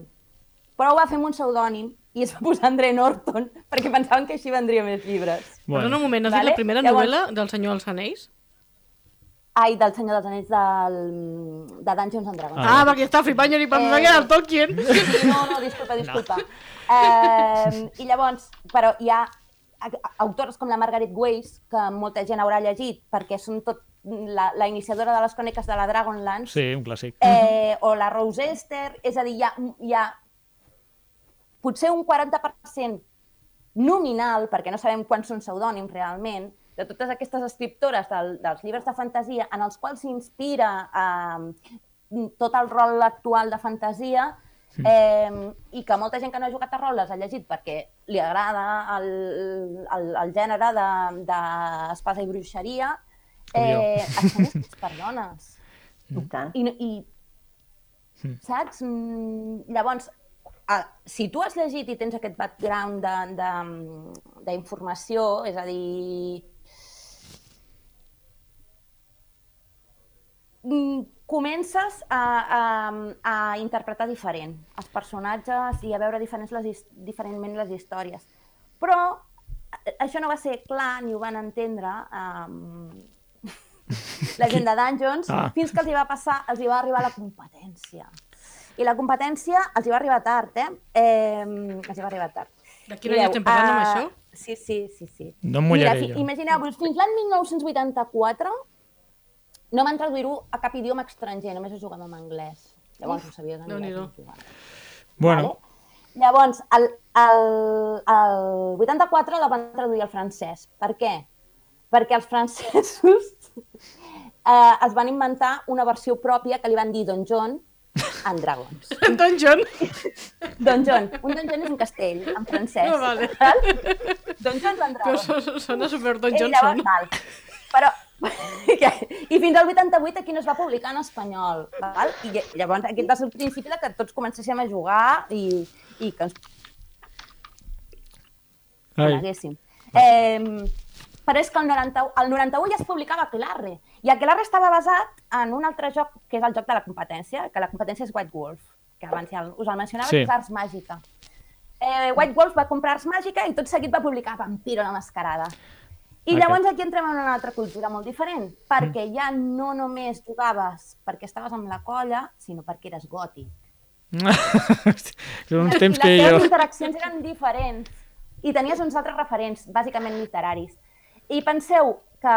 però ho va fer amb un pseudònim i es va posar André Norton perquè pensaven que així vendria més llibres. Bueno. Perdona un moment, has Vale? dit la primera Llavors- novel·la del Senyor dels Anells? Ai, del Senyor dels Anells del, de Dungeons and Dragons. Ah, ah perquè està flipant ni pensava Eh. que era el Tolkien. Sí, sí, no, no, disculpa, disculpa. No. Eh, I llavors, però hi ha a- autores com la Margaret Weiss, que molta gent haurà llegit, perquè són tot la, la iniciadora de les cròniques de la Dragonlance, Sí, un clàssic. eh, o la Rose Esther, és a dir, hi ha, hi ha potser un 40% nominal, perquè no sabem quants són pseudònims realment, de totes aquestes escriptores del, dels llibres de fantasia en els quals s'inspira eh, tot el rol actual de fantasia eh, i que molta gent que no ha jugat a rol les ha llegit perquè li agrada el, el, el gènere d'espasa de, i bruixeria, eh, estan escrits per dones. I. I, i saps? Mm, Llavors, ah, si tu has llegit i tens aquest background de- de- d'informació, és a dir, comences a, a, a interpretar diferent els personatges i a veure diferents les, diferentment les històries. Però eh, això no va ser clar ni ho van entendre um, la gent de Dungeons Ah. fins que els hi va passar, els hi va arribar la competència. I la competència els hi va arribar tard, eh? eh els hi va arribar tard. De quin any estem parlant amb eh, això? Sí, sí, sí. sí. No em mullaré Mira, jo. Imagineu-vos, fins l'any 1984 no van traduir-ho a cap idioma estranger, només ho jugàvem en anglès. Llavors ho sabies en anglès. No jugàvem. Bueno, Vale? Llavors, el, el, el 84 la van traduir al francès. Per què? Perquè els francesos eh, es van inventar una versió pròpia que li van dir Don John and Dragons. Don John. Don John. Un Don John és un castell, en francès. Ah, vale. val? Don John and Però Dragons. so- sona super Don Johnson. llavors, val. Però, I fins al 88 aquí no es va publicar en espanyol. Val? I lla- llavors aquest va ser el principi de que tots comencéssim a jugar i, i que ens ai, coneguéssim. Eh, però és que el, 90, el 91 ja es publicava Aquelarre, i Aquelarre estava basat en un altre joc, que és el joc de la competència, que la competència és White Wolf, que abans ja us el mencionava, Sí. que és Ars Màgica. Eh, White Wolf va comprar Ars Màgica i tot seguit va publicar Vampiro la Mascarada. I llavors aquí entrem en una altra cultura molt diferent, perquè ja no només jugaves perquè estaves amb la colla, sinó perquè eres gòtic. són uns temps les que teves jo... interaccions eren diferents i tenies uns altres referents, bàsicament literaris. I penseu que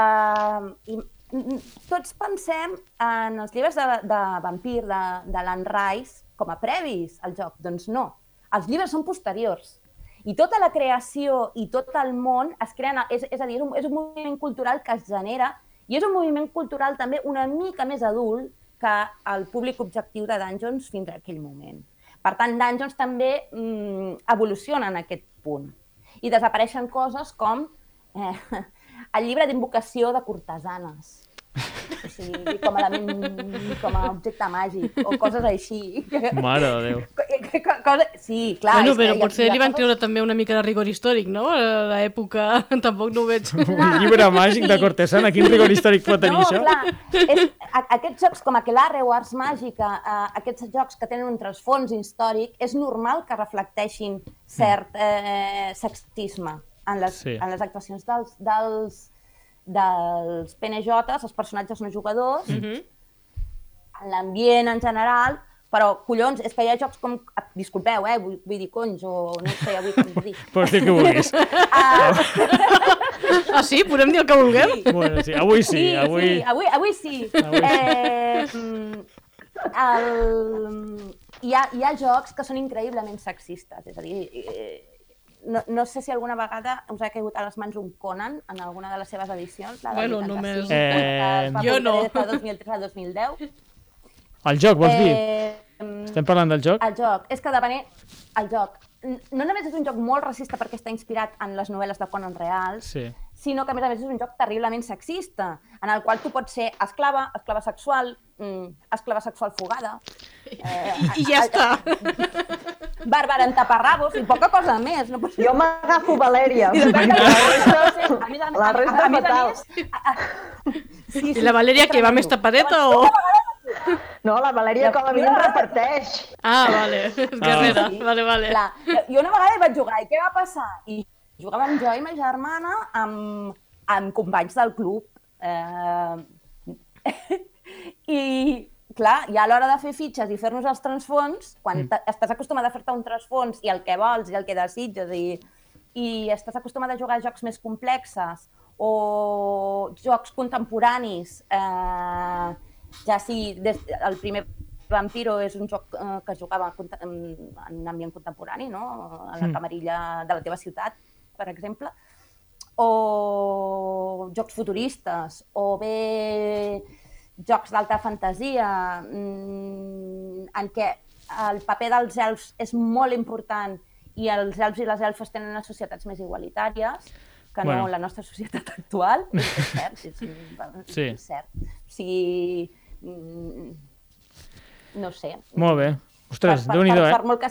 i, mm, tots pensem en els llibres de, de vampir de, de l'Anne Rice com a previs al joc. Doncs no, els llibres són posteriors. I tota la creació i tot el món es creen, és, és a dir, és un, és un moviment cultural que es genera i és un moviment cultural també una mica més adult que el públic objectiu de Dungeons fins a aquell moment. Per tant, Dungeons també mm, evoluciona en aquest punt. I desapareixen coses com eh, el llibre d'invocació de cortesanes. O sigui, com a element, com a objecte màgic, o coses així. Mare de Déu. Co- cosa... Sí, clar. Bueno, que però ha- potser li van coses- treure també una mica de rigor històric, no? A l'època tampoc no ho veig. Un llibre màgic de cortesana, quin rigor històric pot tenir no, això? clar, és, a, aquests jocs com Aquelarre o Ars Màgica, eh, aquests jocs que tenen un trasfons històric, és normal que reflecteixin cert eh, sexisme en les, Sí. sí. en les actuacions dels, dels, dels PNJs, els personatges no jugadors, mm Mhm. en l'ambient en general, però, collons, és que hi ha jocs com... ah, Disculpeu, eh? Vull, vull dir conys o no sé avui com dir. Pots dir que vulguis. Ah, Ah, sí? Podem dir el que vulguem? Bueno, sí, avui sí, avui... Sí, avui, avui sí. Avui sí. Eh, mm, el, hi, ha, hi ha jocs que són increïblement sexistes, és a dir, eh, no, no sé si alguna vegada us ha caigut a les mans un Conan en alguna de les seves edicions, la Bueno, 85, només- que es va Eh, jo no. des de 2003 a 2010. El joc, vols dir? Eh, mm, Estem parlant del joc? el joc, és que depenent... El joc, no només és un joc molt racista perquè està inspirat en les novel·les de Conan reals, Sí. Sinó que a més a més és un joc terriblement sexista, en el qual tu pots ser esclava, esclava sexual, mm, esclava sexual fugada, eh, I, i ja està. bàrbara en taparrabos i poca cosa més. No pots... Jo m'agafo Valèria. I La a resta- a, la a, resta a, a, més a fatal. A, a, sí, I la Valèria, que va més tapadeta o...? No, la Valèria com a mínim reparteix. Ah, vale. Guerrera. Vale, vale. Clar, jo una vegada hi vaig jugar i què va passar? I jugàvem jo i ma germana amb, amb companys del club. Eh, I, clar, ja a l'hora de fer fitxes i fer-nos els transfons, quan mm. estàs acostumat a fer-te un transfons i el que vols i el que desitges i, i estàs acostumat a jugar a jocs més complexes o jocs contemporanis, eh, ja sigui des, el primer Vampiro és un joc eh, que es jugava en, en ambient contemporani, no? a la Mm. camarilla de la teva ciutat, per exemple, o jocs futuristes, o bé jocs d'alta fantasia, mm, en què el paper dels elfs és molt important i els elfs i les elfes tenen unes societats més igualitàries que Bueno. no la nostra societat actual, és, és cert, és, és, Sí. és cert. O sigui, mm, no sé. Molt bé. Ostres, per, déu-n'hi-do, per, eh? per molt que.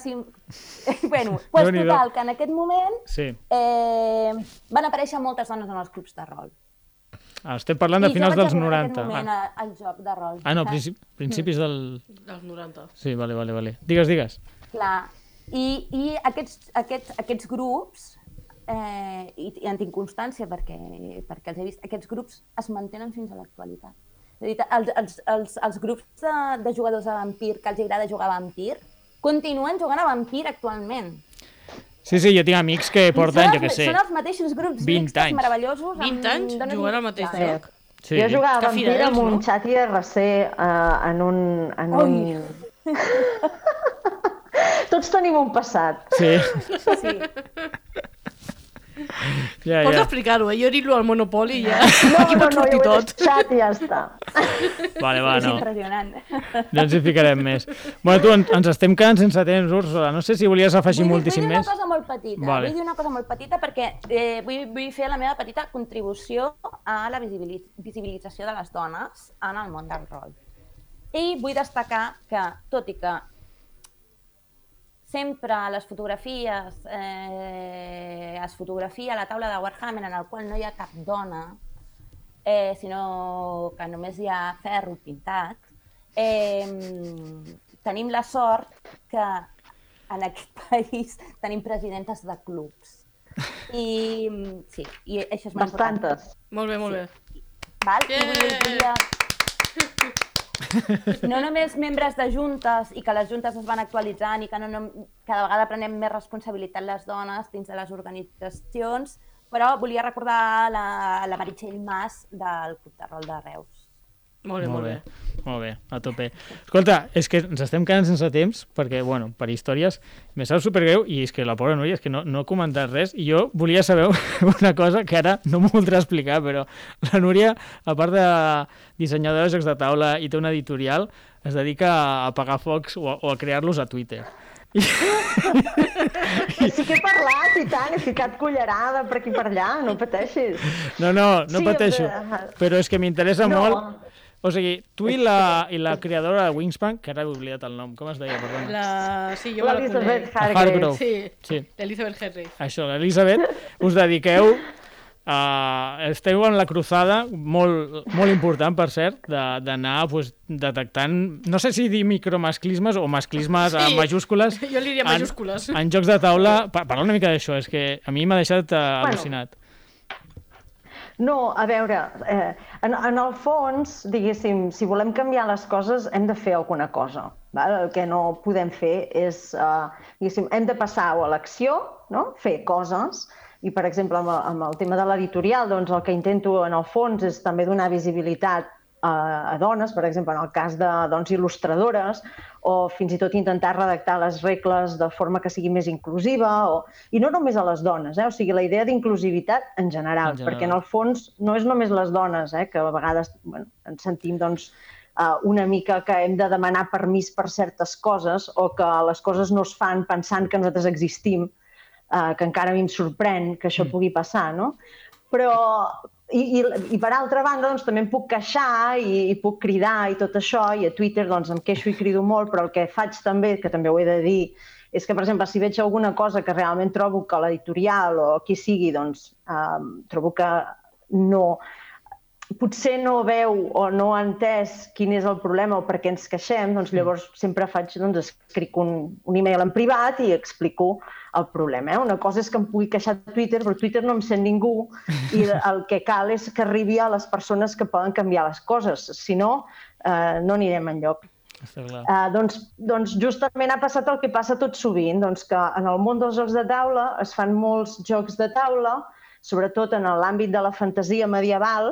bueno, pues Déu-n'hi-do. total, que en aquest moment Sí. eh, van aparèixer moltes dones en els clubs de rol. Ah, estem parlant de I jo finals vaig dels arribar en 90. aquest moment Ah, a- al joc de rol. ah no, saps? principi, principis del... Dels 90. Sí, vale, vale, vale. Digues, digues. Clar, i, i aquests, aquests, aquests grups, eh, i, i en tinc constància perquè, perquè els he vist, aquests grups es mantenen fins a l'actualitat. És a dir, els, els, els, els grups de, de jugadors de Vampir que els agrada jugar a Vampir continuen jugant a Vampir actualment. Sí, sí, jo tinc amics que porten, jo què els, sé, són els mateixos grups 20 mixtes anys. meravellosos. 20 anys dones jugant al mateix joc. Sí. Jo jugava a Que Vampir fidels, amb un no? xat IRC uh, en un... En un... Tots tenim un passat. Sí, Sí. Ja, Pots ja. explicar-ho, eh? Jo he dit-lo al Monopoli i ja... No, Aquí no, pot no, sortir he tot. xat i ja està. Vale, va, és no. impressionant. Ja ens hi ficarem més. Bueno, tu, en- ens estem quedant sense temps, Úrsula. No sé si volies afegir vull, moltíssim vull dir més. una cosa molt petita. Vale. Vull dir una cosa molt petita perquè eh, vull, vull fer la meva petita contribució a la visibili- visibilització de les dones en el món del rol. I vull destacar que, tot i que sempre a les fotografies eh, es fotografia la taula de Warhammer en el qual no hi ha cap dona, eh, sinó que només hi ha ferro pintat, eh, tenim la sort que en aquest país tenim presidentes de clubs. I sí, i això és molt important. Molt bé, molt bé. Val? I Yeah! volia, no només membres de juntes i que les juntes es van actualitzant i que no, no, cada vegada prenem més responsabilitat les dones dins de les organitzacions, però volia recordar la, la Meritxell Mas del Club de Rol de Reus. Molt bé, molt bé. Molt bé, a tope. Escolta, és que ens estem quedant sense temps, perquè, bueno, per històries, me sap supergreu, i és que la pobra Núria és que no, no ha comentat res, i jo volia saber una cosa que ara no m'ho voldrà explicar, però la Núria, a part de dissenyadora de jocs de taula i té una editorial, es dedica a apagar focs o a, o a crear-los a Twitter. Sí que he parlat i tant, he ficat cullerada per aquí per allà, no pateixis. No, no, no Sí, pateixo, però- però és que m'interessa No. molt... O sigui, tu i la, i la creadora de Wingspan, que ara he oblidat el nom, com es deia, perdona? La... Sí, jo la conec. Hargrave. Hargrove. Sí, Sí. l'Elizabeth Henry. Això, l'Elisabet, us dediqueu a... esteu en la cruzada molt, molt important, per cert, de- d'anar pues, detectant, no sé si dir micromasclismes o masclismes Sí. en majúscules. Jo li diria en- majúscules. En, jocs de taula, pa- parla una mica d'això, és que a mi m'ha deixat uh, al·lucinat. No, a veure, eh, en, en el fons, diguéssim, si volem canviar les coses, hem de fer alguna cosa. Val? El que no podem fer és, eh, diguéssim, hem de passar a l'acció, no? fer coses, i, per exemple, amb, amb el tema de l'editorial, doncs el que intento, en el fons, és també donar visibilitat a, a dones, per exemple, en el cas de doncs, il·lustradores, o fins i tot intentar redactar les regles de forma que sigui més inclusiva, o... i no només a les dones, eh? o sigui, la idea d'inclusivitat en En general. perquè en el fons no és només les dones, eh? que a vegades bueno, ens sentim doncs, uh, una mica que hem de demanar permís per certes coses o que les coses no es fan pensant que nosaltres existim, uh, que encara a mi em sorprèn que això pugui passar, no? Però, i, i, i per altra banda, doncs, també em puc queixar i, i puc cridar i tot això, i a Twitter doncs, em queixo i crido molt, però el que faig també, que també ho he de dir, és que, per exemple, si veig alguna cosa que realment trobo que l'editorial o qui sigui, doncs, eh, trobo que no, potser no veu o no ha entès quin és el problema o per què ens queixem, doncs llavors sempre faig, doncs, escric un, un e-mail en privat i explico el problema. Eh? Una cosa és que em pugui queixar a Twitter, però Twitter no em sent ningú i el que cal és que arribi a les persones que poden canviar les coses. Si no, eh, no anirem enlloc. Uh, doncs, doncs justament ha passat el que passa tot sovint, doncs que en el món dels jocs de taula es fan molts jocs de taula, sobretot en l'àmbit de la fantasia medieval,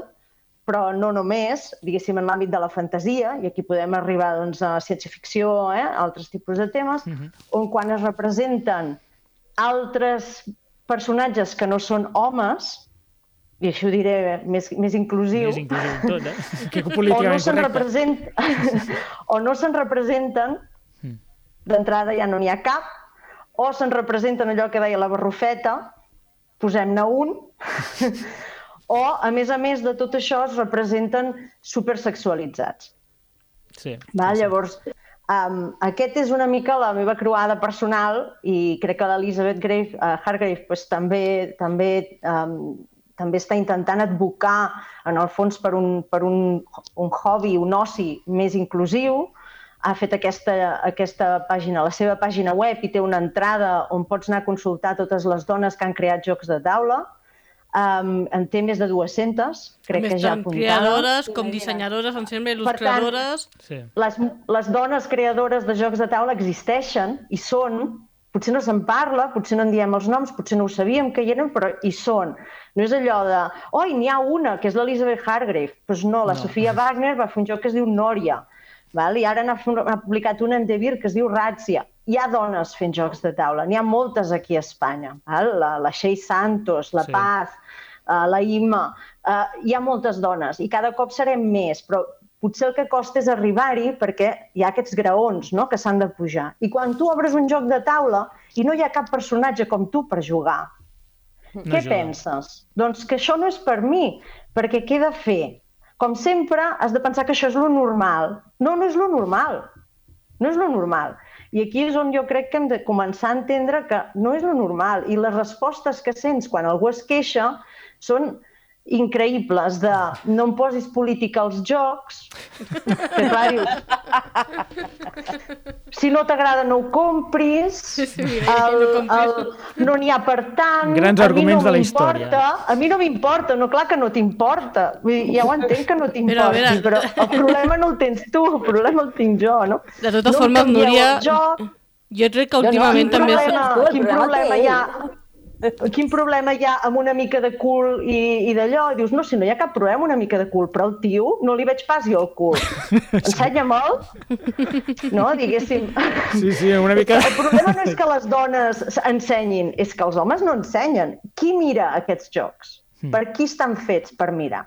però no només, diguéssim, en l'àmbit de la fantasia, i aquí podem arribar doncs, a ciència-ficció, eh, altres tipus de temes, on quan es representen altres personatges que no són homes, i això ho diré més, més inclusiu, Més inclusiu tot, eh? Que o no se'n representen, o no se'n representen, Mm. d'entrada ja no n'hi ha cap, o se'n representen allò que deia la barrufeta, posem-ne un, o, a més a més de tot això, es representen supersexualitzats. Sí. Va? sí. Llavors, um, aquest és una mica la meva croada personal i crec que l'Elizabeth Grave, uh, Hargrave pues, també, també, um, també està intentant advocar, en el fons, per un, per un, un hobby, un oci més inclusiu. Ha fet aquesta, aquesta pàgina, la seva pàgina web, i té una entrada on pots anar a consultar totes les dones que han creat jocs de taula. Um, en té més de 200, crec Més que ja tant apuntades. creadores com dissenyadores, em sembla, il·lustradores... Sí. les, les dones creadores de jocs de taula existeixen i són, potser no se'n parla, potser no en diem els noms, potser no ho sabíem que hi eren, però hi són. No és allò de, oi, n'hi ha una, que és l'Elizabeth Hargrave. Doncs pues no, la No. Sofia Wagner va fer un joc que es diu Nòria, val? i ara n'ha publicat una en Devir que es diu Razzia. Hi ha dones fent jocs de taula, n'hi ha moltes aquí a Espanya. Val? La, la Shea Santos, la Sí. sí. Paz, uh, la Imma, uh, hi ha moltes dones i cada cop serem més, però potser el que costa és arribar-hi perquè hi ha aquests graons no? que s'han de pujar. I quan tu obres un joc de taula i no hi ha cap personatge com tu per jugar, No què ajuda. penses? Doncs que això no és per mi, perquè què he de fer? Com sempre, has de pensar que això és lo normal. No, no és lo normal. No és lo normal. I aquí és on jo crec que hem de començar a entendre que no és lo normal. I les respostes que sents quan algú es queixa són increïbles de no em posis política als jocs, que clar, dius, si no t'agrada no ho compris, el, no el, no n'hi ha per tant, Grans a mi arguments no de la m'importa, història. A mi no m'importa, no, clar que no t'importa. Vull dir, Ja ho entenc que no t'importi, veure. però el problema no el tens tu, el problema el tinc jo, no? De totes no canvieu Núria, jo crec que no, últimament quin també... quin problema- quin problema hi ha quin problema hi ha amb una mica de cul i, i d'allò? I dius, no, si no hi ha cap problema una mica de cul, però el tio no li veig pas jo el cul. Ensenya'm-el. No, diguéssim. Sí, sí, una mica... El problema no és que les dones ensenyin, és que els homes no ensenyen. Qui mira aquests jocs? Per qui estan fets per mirar?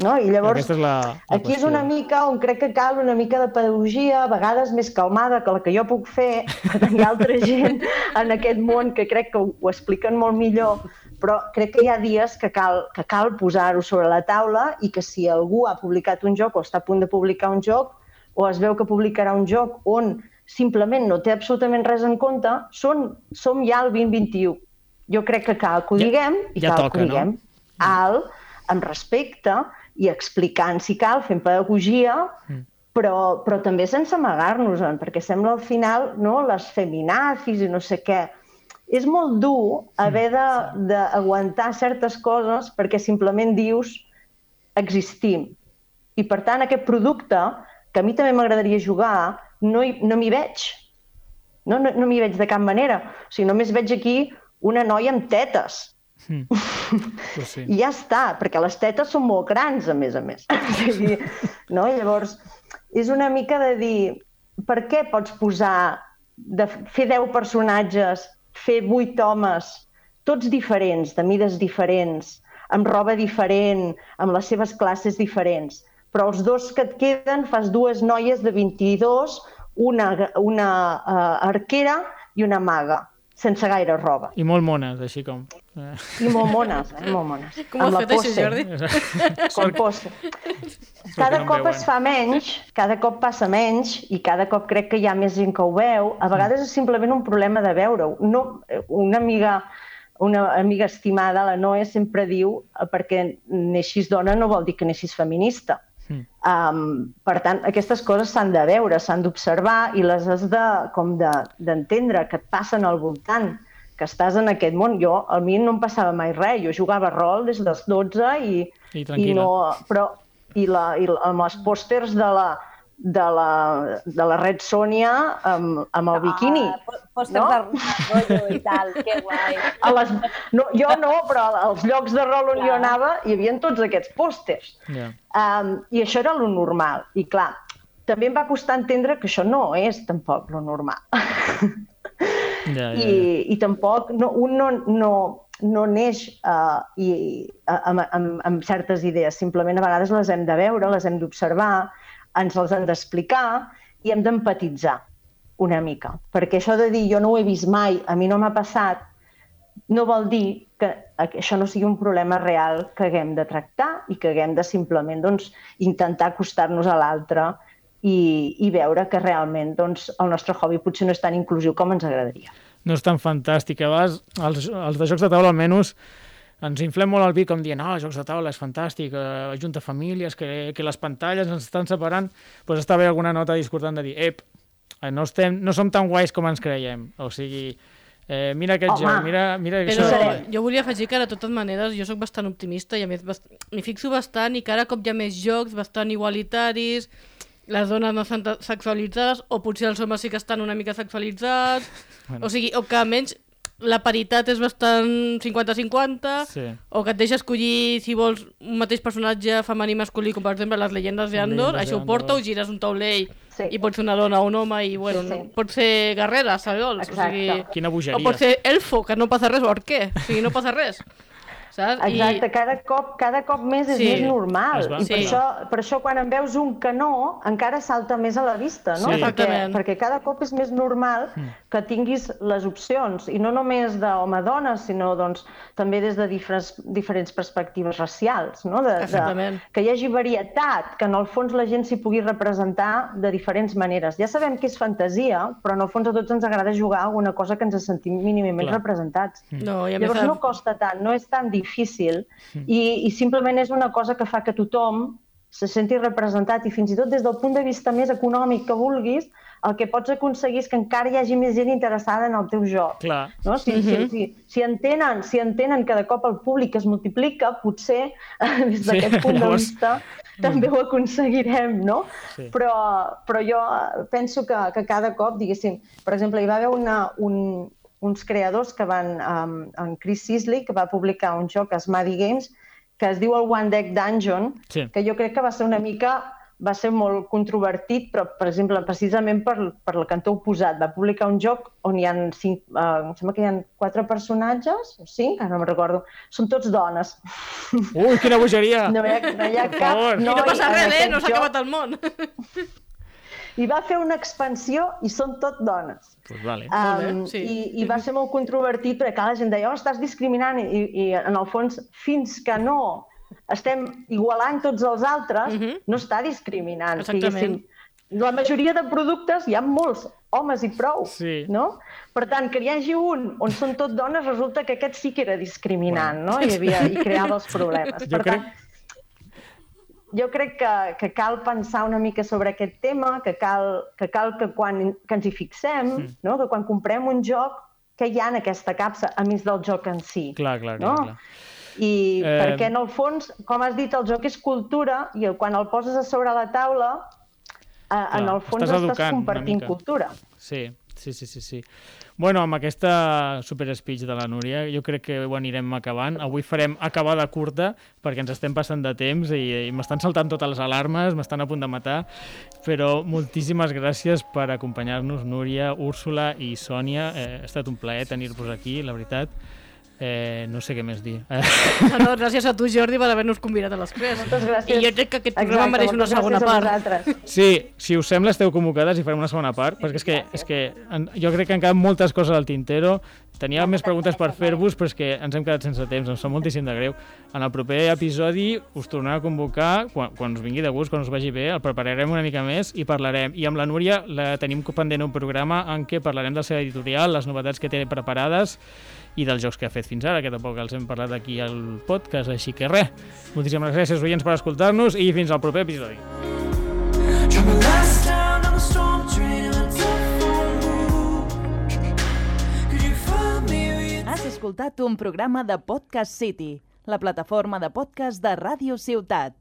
No? I llavors, és la, la aquí és una mica on crec que cal una mica de pedagogia, a vegades més calmada que la que jo puc fer, perquè hi ha altra gent en aquest món que crec que ho, ho expliquen molt millor, però crec que hi ha dies que cal, que cal posar-ho sobre la taula i que si algú ha publicat un joc o està a punt de publicar un joc o es veu que publicarà un joc on simplement no té absolutament res en compte, són, som ja al 2021. Jo crec que cal que ho Ja- diguem i ja cal toca, que ho no? diguem alt, amb respecte i explicant si cal, fent pedagogia, Mm. però, però també sense amagar-nos-en, perquè sembla al final no, les feminazis i no sé què. És molt dur haver de- d'aguantar certes coses perquè simplement dius existim. I per tant, aquest producte, que a mi també m'agradaria jugar, no, hi, no m'hi veig. No, no, no m'hi veig de cap manera. O sigui, només veig aquí una noia amb tetes. Mm. Pues sí. I ja està, perquè les tetes són molt grans, a més a més. O sigui, no? Llavors, és una mica de dir, per què pots posar, de fer 10 personatges, fer 8 homes, tots diferents, de mides diferents, amb roba diferent, amb les seves classes diferents, però els dos que et queden fas dues noies de 22, una, una uh, arquera i una maga, sense gaire roba. I molt mones, així com... Eh, I molt mones, eh? Molt mones. Com ho Amb has la fet això, pose. Jordi? Com que Cada cop veuen. es fa menys, cada cop passa menys i cada cop crec que hi ha més gent que ho veu. A vegades és simplement un problema de veure-ho. No, una amiga una amiga estimada, la Noé, sempre diu eh, perquè neixis dona no vol dir que neixis feminista. Mm. Um, per tant, aquestes coses s'han de veure, s'han d'observar i les has de, com de- d'entendre, que et passen al voltant, que estàs en aquest món. Jo, a mi no em passava mai res, jo jugava rol des dels 12 i, I i no, però i, la, i la, amb els pòsters de la, de la, de la Red Sònia amb, amb el biquini. Ah, pò- pòsters no? de rotllo i tal, que guai. A les, no, jo no, però als llocs de rol on jo Clar. anava hi havia tots aquests pòsters. Ja. Um, I això era lo normal. I clar, també em va costar entendre que això no és tampoc lo normal. Ja, ja, I, ja. i tampoc no, un no, no, no neix uh, i, amb, amb, amb certes idees, simplement a vegades les hem de veure, les hem d'observar, ens les han d'explicar i hem d'empatitzar una mica. Perquè això de dir jo no ho he vist mai, a mi no m'ha passat, no vol dir que això no sigui un problema real que haguem de tractar i que haguem de simplement doncs, intentar acostar-nos a l'altre i, i veure que realment doncs, el nostre hobby potser no és tan inclusiu com ens agradaria. No és tan fantàstic. A vegades, els, els de jocs de taula almenys ens inflem molt el vi com dient, ah, oh, jocs de taula és fantàstic, eh, ajunta famílies, que, que les pantalles ens estan separant, doncs pues està bé alguna nota discordant de dir, ep, no, estem, no som tan guais com ens creiem. O sigui, Eh, mira aquest Home, joc, mira, mira però això. jo volia afegir que de totes maneres jo sóc bastant optimista i a més m'hi fixo bastant i cada cop hi ha més jocs bastant igualitaris, les dones no estan sexualitzades o potser els homes sí que estan una mica sexualitzats, bueno. o sigui, o que almenys la paritat és bastant 50-50, sí. o que et deixa escollir si vols un mateix personatge femení masculí, com per exemple les llegendes d'Andor, això ho porta o gires un taulell sí. i pot ser una dona o un home i bueno, sí, sí. Pot ser guerrera, sabeols, o sigui... Quina bogeria. O pot ser elfo, que no passa res, o arquer, o sigui, no passa res saps? Exacte, I... cada, cop, cada cop més és sí. més normal. I sí. per, això, per això quan en veus un que no, encara salta més a la vista, no? Sí. Perquè, perquè cada cop és més normal mm. que tinguis les opcions, i no només d'home-dona, sinó doncs, també des de diferents, diferents perspectives racials, no? De, de, que hi hagi varietat, que en el fons la gent s'hi pugui representar de diferents maneres. Ja sabem que és fantasia, però en el fons a tots ens agrada jugar alguna cosa que ens sentim mínimament Clar. representats. No, i Llavors no costa tant, no és tan difícil difícil i, i simplement és una cosa que fa que tothom se senti representat i fins i tot des del punt de vista més econòmic que vulguis, el que pots aconseguir és que encara hi hagi més gent interessada en el teu joc. Clar. No? Si, uh -huh. si, si, si, entenen, si entenen que de cop el públic es multiplica, potser des d'aquest sí, punt de vista també ho aconseguirem, no? Sí. Però, però jo penso que, que cada cop, diguéssim, per exemple, hi va haver una, un, uns creadors que van, um, en Chris Sisley, que va publicar un joc a Smaddy Games, que es diu el One Deck Dungeon, sí. que jo crec que va ser una mica va ser molt controvertit, però, per exemple, precisament per, per el cantó oposat. Va publicar un joc on hi ha cinc, uh, em sembla que hi ha quatre personatges, o cinc, ara no me'n recordo. Són tots dones. Ui, quina bogeria! No hi ha, no hi ha cap noi I no passa res, eh? No s'ha acabat el món. I va fer una expansió i són tot dones. Pues vale. Um, sí. i, I va ser molt controvertit perquè la gent deia, oh, estàs discriminant i, i en el fons, fins que no estem igualant tots els altres, uh mhm. -huh. no està discriminant. Exactament. La majoria de productes hi ha molts homes i prou, sí. no? Per tant, que hi hagi un on són tot dones, resulta que aquest sí que era discriminant, bueno. no? I, havia, i creava els problemes. Jo per crec... tant, jo crec que, que cal pensar una mica sobre aquest tema, que cal que, cal que quan que ens hi fixem, mm. no? que quan comprem un joc, que hi ha en aquesta capsa, a més del joc en si. Clar, clar, no? clar. clar. I eh... perquè en el fons, com has dit, el joc és cultura i quan el poses a sobre la taula, eh, clar, en el fons estàs, estàs compartint cultura. Sí, sí, sí, sí. sí. Bueno, amb aquesta super speech de la Núria, jo crec que ho anirem acabant. Avui farem acabada curta, perquè ens estem passant de temps i, i m'estan saltant totes les alarmes, m'estan a punt de matar, però moltíssimes gràcies per acompanyar-nos, Núria, Úrsula i Sònia. Eh, ha estat un plaer tenir-vos aquí, la veritat. Eh, no sé què més dir. No, no, gràcies a tu, Jordi, per haver-nos convidat a les crees. Moltes gràcies. I jo crec que aquest programa Exacte, mereix una segona part. Sí, si us sembla, esteu convocades i farem una segona part, perquè és que, és que jo crec que han quedat moltes coses al tintero. Tenia més preguntes per fer-vos, però és que ens hem quedat sense temps, ens fa moltíssim de greu. En el proper episodi us tornarem a convocar, quan, quan us vingui de gust, quan us vagi bé, el prepararem una mica més i parlarem. I amb la Núria la tenim pendent un programa en què parlarem de la seva editorial, les novetats que té preparades, i dels jocs que ha fet fins ara, que tampoc els hem parlat aquí al podcast, així que res. Moltíssimes gràcies, oients, per escoltar-nos i fins al proper episodi. Has escoltat un programa de Podcast City, la plataforma de podcast de Ràdio Ciutat.